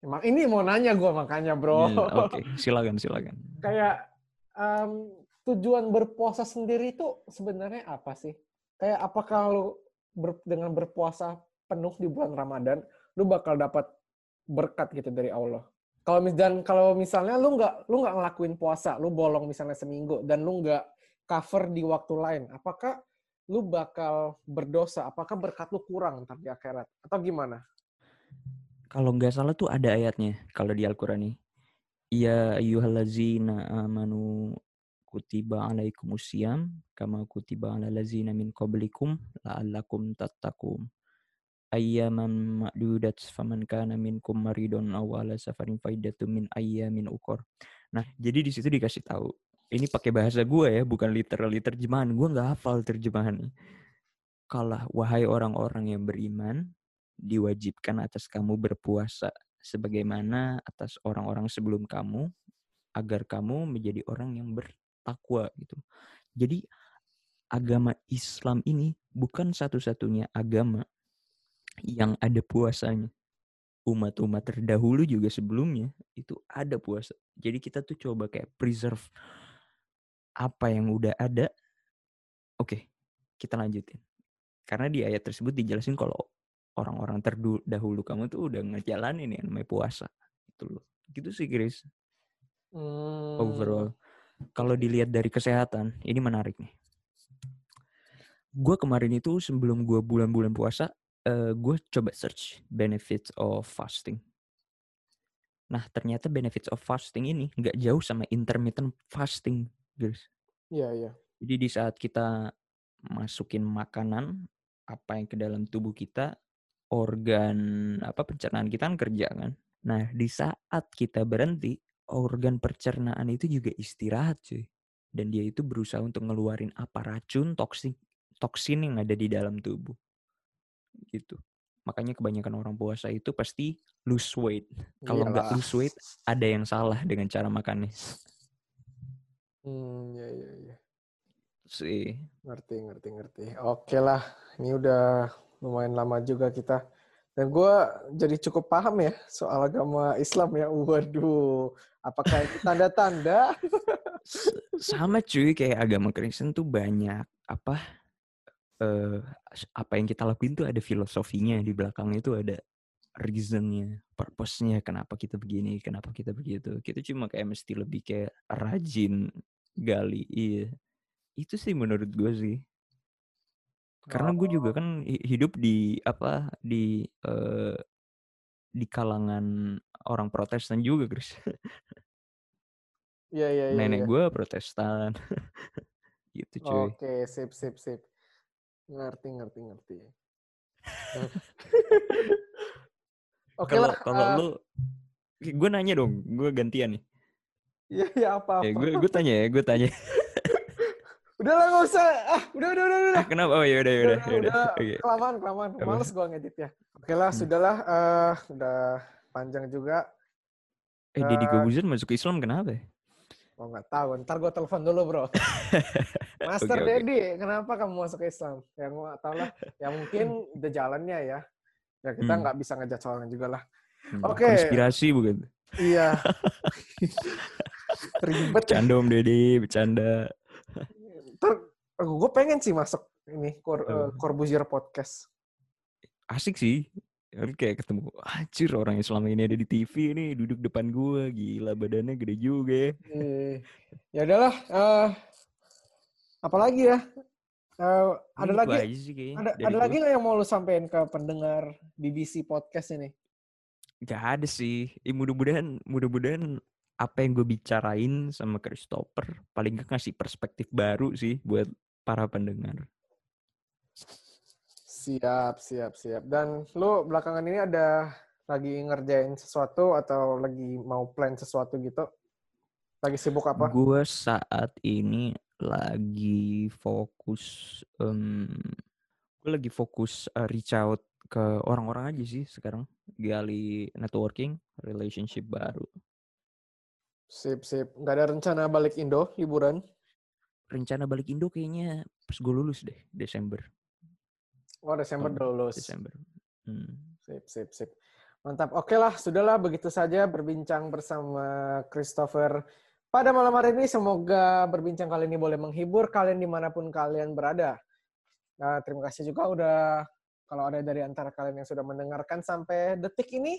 emang ini mau nanya gue makanya bro. Hmm, Oke, *laughs* silakan silakan. Kayak em, tujuan berpuasa sendiri itu sebenarnya apa sih? Kayak apakah lu ber- dengan berpuasa penuh di bulan Ramadan, lu bakal dapat berkat gitu dari Allah? Kalau dan kalau misalnya lu nggak lu nggak ngelakuin puasa, lu bolong misalnya seminggu dan lu nggak cover di waktu lain, apakah lu bakal berdosa? Apakah berkat lu kurang ntar di akhirat? Atau gimana? Kalau nggak salah tuh ada ayatnya kalau di Al-Qur'an nih. Ya ayyuhallazina amanu kutiba alaikumusiyam kama kutiba ala lazina min qablikum la'allakum tattaqun. Ayyaman ma'dudat faman kana minkum maridun aw ala safarin faidatun min ayyamin ukor. Nah, jadi di situ dikasih tahu. Ini pakai bahasa gue ya, bukan literally terjemahan. Gue nggak hafal terjemahan. Kalau wahai orang-orang yang beriman, diwajibkan atas kamu berpuasa sebagaimana atas orang-orang sebelum kamu agar kamu menjadi orang yang bertakwa gitu. Jadi agama Islam ini bukan satu-satunya agama yang ada puasanya. Umat-umat terdahulu juga sebelumnya itu ada puasa. Jadi kita tuh coba kayak preserve apa yang udah ada. Oke, kita lanjutin. Karena di ayat tersebut dijelasin kalau orang-orang terdahulu kamu tuh udah ngejalanin yang namanya puasa. Gitu loh. Gitu sih, Chris. Hmm. Overall. Kalau dilihat dari kesehatan, ini menarik nih. Gue kemarin itu sebelum gue bulan-bulan puasa, uh, gue coba search benefits of fasting. Nah, ternyata benefits of fasting ini nggak jauh sama intermittent fasting, guys. Iya, iya. Jadi di saat kita masukin makanan apa yang ke dalam tubuh kita, organ apa pencernaan kita kan kerja kan. Nah, di saat kita berhenti, organ pencernaan itu juga istirahat, cuy. Dan dia itu berusaha untuk ngeluarin apa racun, toksin, toksin yang ada di dalam tubuh. Gitu. Makanya kebanyakan orang puasa itu pasti lose weight. Kalau nggak lose weight, ada yang salah dengan cara makannya. Hmm, ya, ya, ya. Sih. Ngerti, ngerti, ngerti. Oke lah, ini udah lumayan lama juga kita. Dan gue jadi cukup paham ya soal agama Islam ya. Waduh, apakah itu tanda-tanda? *laughs* Sama cuy, kayak agama Kristen tuh banyak apa uh, apa yang kita lakuin tuh ada filosofinya di belakangnya itu ada reasonnya, purpose-nya kenapa kita begini, kenapa kita begitu. Kita cuma kayak mesti lebih kayak rajin gali. Iya. Itu sih menurut gue sih. Karena gue juga oh. kan hidup di apa di uh, di kalangan orang Protestan juga, Chris. Iya, iya, iya. Nenek ya. gue Protestan. *laughs* gitu, cuy. Oke, sip, sip, sip. Ngerti, ngerti, ngerti. *laughs* Oke okay lah. Kalau uh, lu, gue nanya dong, gue gantian nih. Iya, iya apa-apa. Ya, gue, gue tanya ya, gue tanya. *laughs* udah lah gak usah. Ah, udah, udah, udah. udah. Ah, kenapa? Oh ya udah, ya udah. Udah, udah. Okay. Kelamaan, kelamaan. Males gue ngedit ya. Oke lah, hmm. sudahlah. Uh, udah panjang juga. Eh, uh, Deddy Gobuzer masuk ke Islam kenapa ya? Oh nggak tahu, ntar gue telepon dulu bro. *laughs* Master okay, Dedi, okay. kenapa kamu masuk Islam? Ya gue nggak tahu lah. Ya mungkin *laughs* udah jalannya ya. Ya kita hmm. nggak hmm. bisa ngejat soalnya juga lah. Hmm. Oke. Okay. Konspirasi bukan? Iya. *laughs* Ribet. Bercanda Om Deddy, bercanda. Ntar gue pengen sih masuk ini Cor uh, Corbuzier podcast. Asik sih. Kayak ketemu, anjir orang yang selama ini ada di TV nih duduk depan gue, gila badannya gede juga ya. ya udahlah, uh, apalagi ya? Uh, ada ini lagi, sih, ada, ada lagi nggak yang mau lu sampein ke pendengar BBC podcast ini? Gak ada sih. Eh, mudah-mudahan, mudah-mudahan apa yang gue bicarain sama Christopher paling gak ngasih perspektif baru sih buat para pendengar. Siap, siap, siap. Dan lu belakangan ini ada lagi ngerjain sesuatu atau lagi mau plan sesuatu gitu? Lagi sibuk apa? Gue saat ini lagi fokus, um, gue lagi fokus uh, reach out ke orang-orang aja sih sekarang. Gali networking, relationship baru. Sip, sip. Gak ada rencana balik Indo liburan? Rencana balik Indo kayaknya pas gue lulus deh, Desember. Oh, Desember udah lulus. Desember. Hmm. Sip, sip, sip. Mantap. Oke lah, sudahlah begitu saja berbincang bersama Christopher pada malam hari ini. Semoga berbincang kali ini boleh menghibur kalian di mana pun kalian berada. Nah, terima kasih juga udah kalau ada dari antara kalian yang sudah mendengarkan sampai detik ini.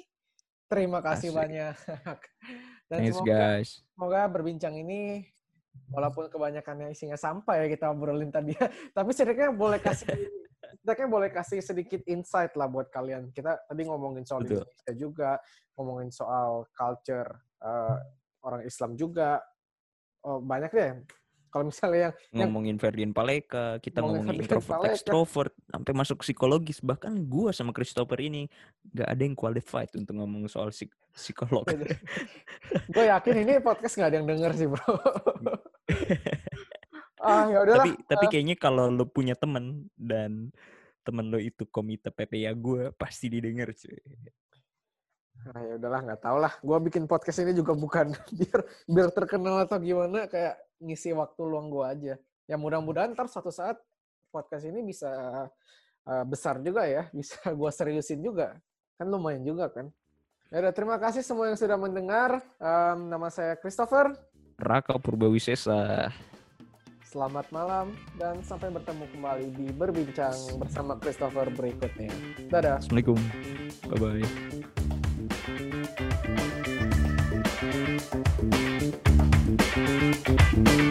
Terima kasih Asik. banyak. *laughs* Dan Thanks semoga, guys. semoga berbincang ini walaupun kebanyakannya isinya sampah ya kita obrolin tadi ya. Tapi setidaknya boleh kasih *laughs* setidaknya boleh kasih sedikit insight lah buat kalian. Kita tadi ngomongin soal Betul. Indonesia juga, ngomongin soal culture eh, orang Islam juga. Oh, banyak deh. Kalau misalnya yang yang Ngomongin Ferdian Paleka, kita Ngomongin ngomongin introvert, Paleka. extrovert, sampai masuk psikologis. Bahkan gua sama Christopher ini nggak ada yang qualified untuk ngomong soal psik- psikolog. *laughs* gue yakin ini podcast nggak ada yang denger sih bro. *laughs* ah ya udahlah. tapi tapi kayaknya kalau lo punya temen dan temen lo itu komite PPA gue pasti didengar cuy. Nah, ya udahlah nggak tau lah. Gue bikin podcast ini juga bukan *laughs* biar biar terkenal atau gimana, kayak ngisi waktu luang gue aja. Ya mudah-mudahan ntar suatu saat podcast ini bisa uh, besar juga ya, *laughs* bisa gue seriusin juga. Kan lumayan juga kan. Ya udah, terima kasih semua yang sudah mendengar. Um, nama saya Christopher. Raka Purbawisesa. Selamat malam dan sampai bertemu kembali di berbincang bersama Christopher berikutnya. Dadah. Assalamualaikum. Bye bye. Música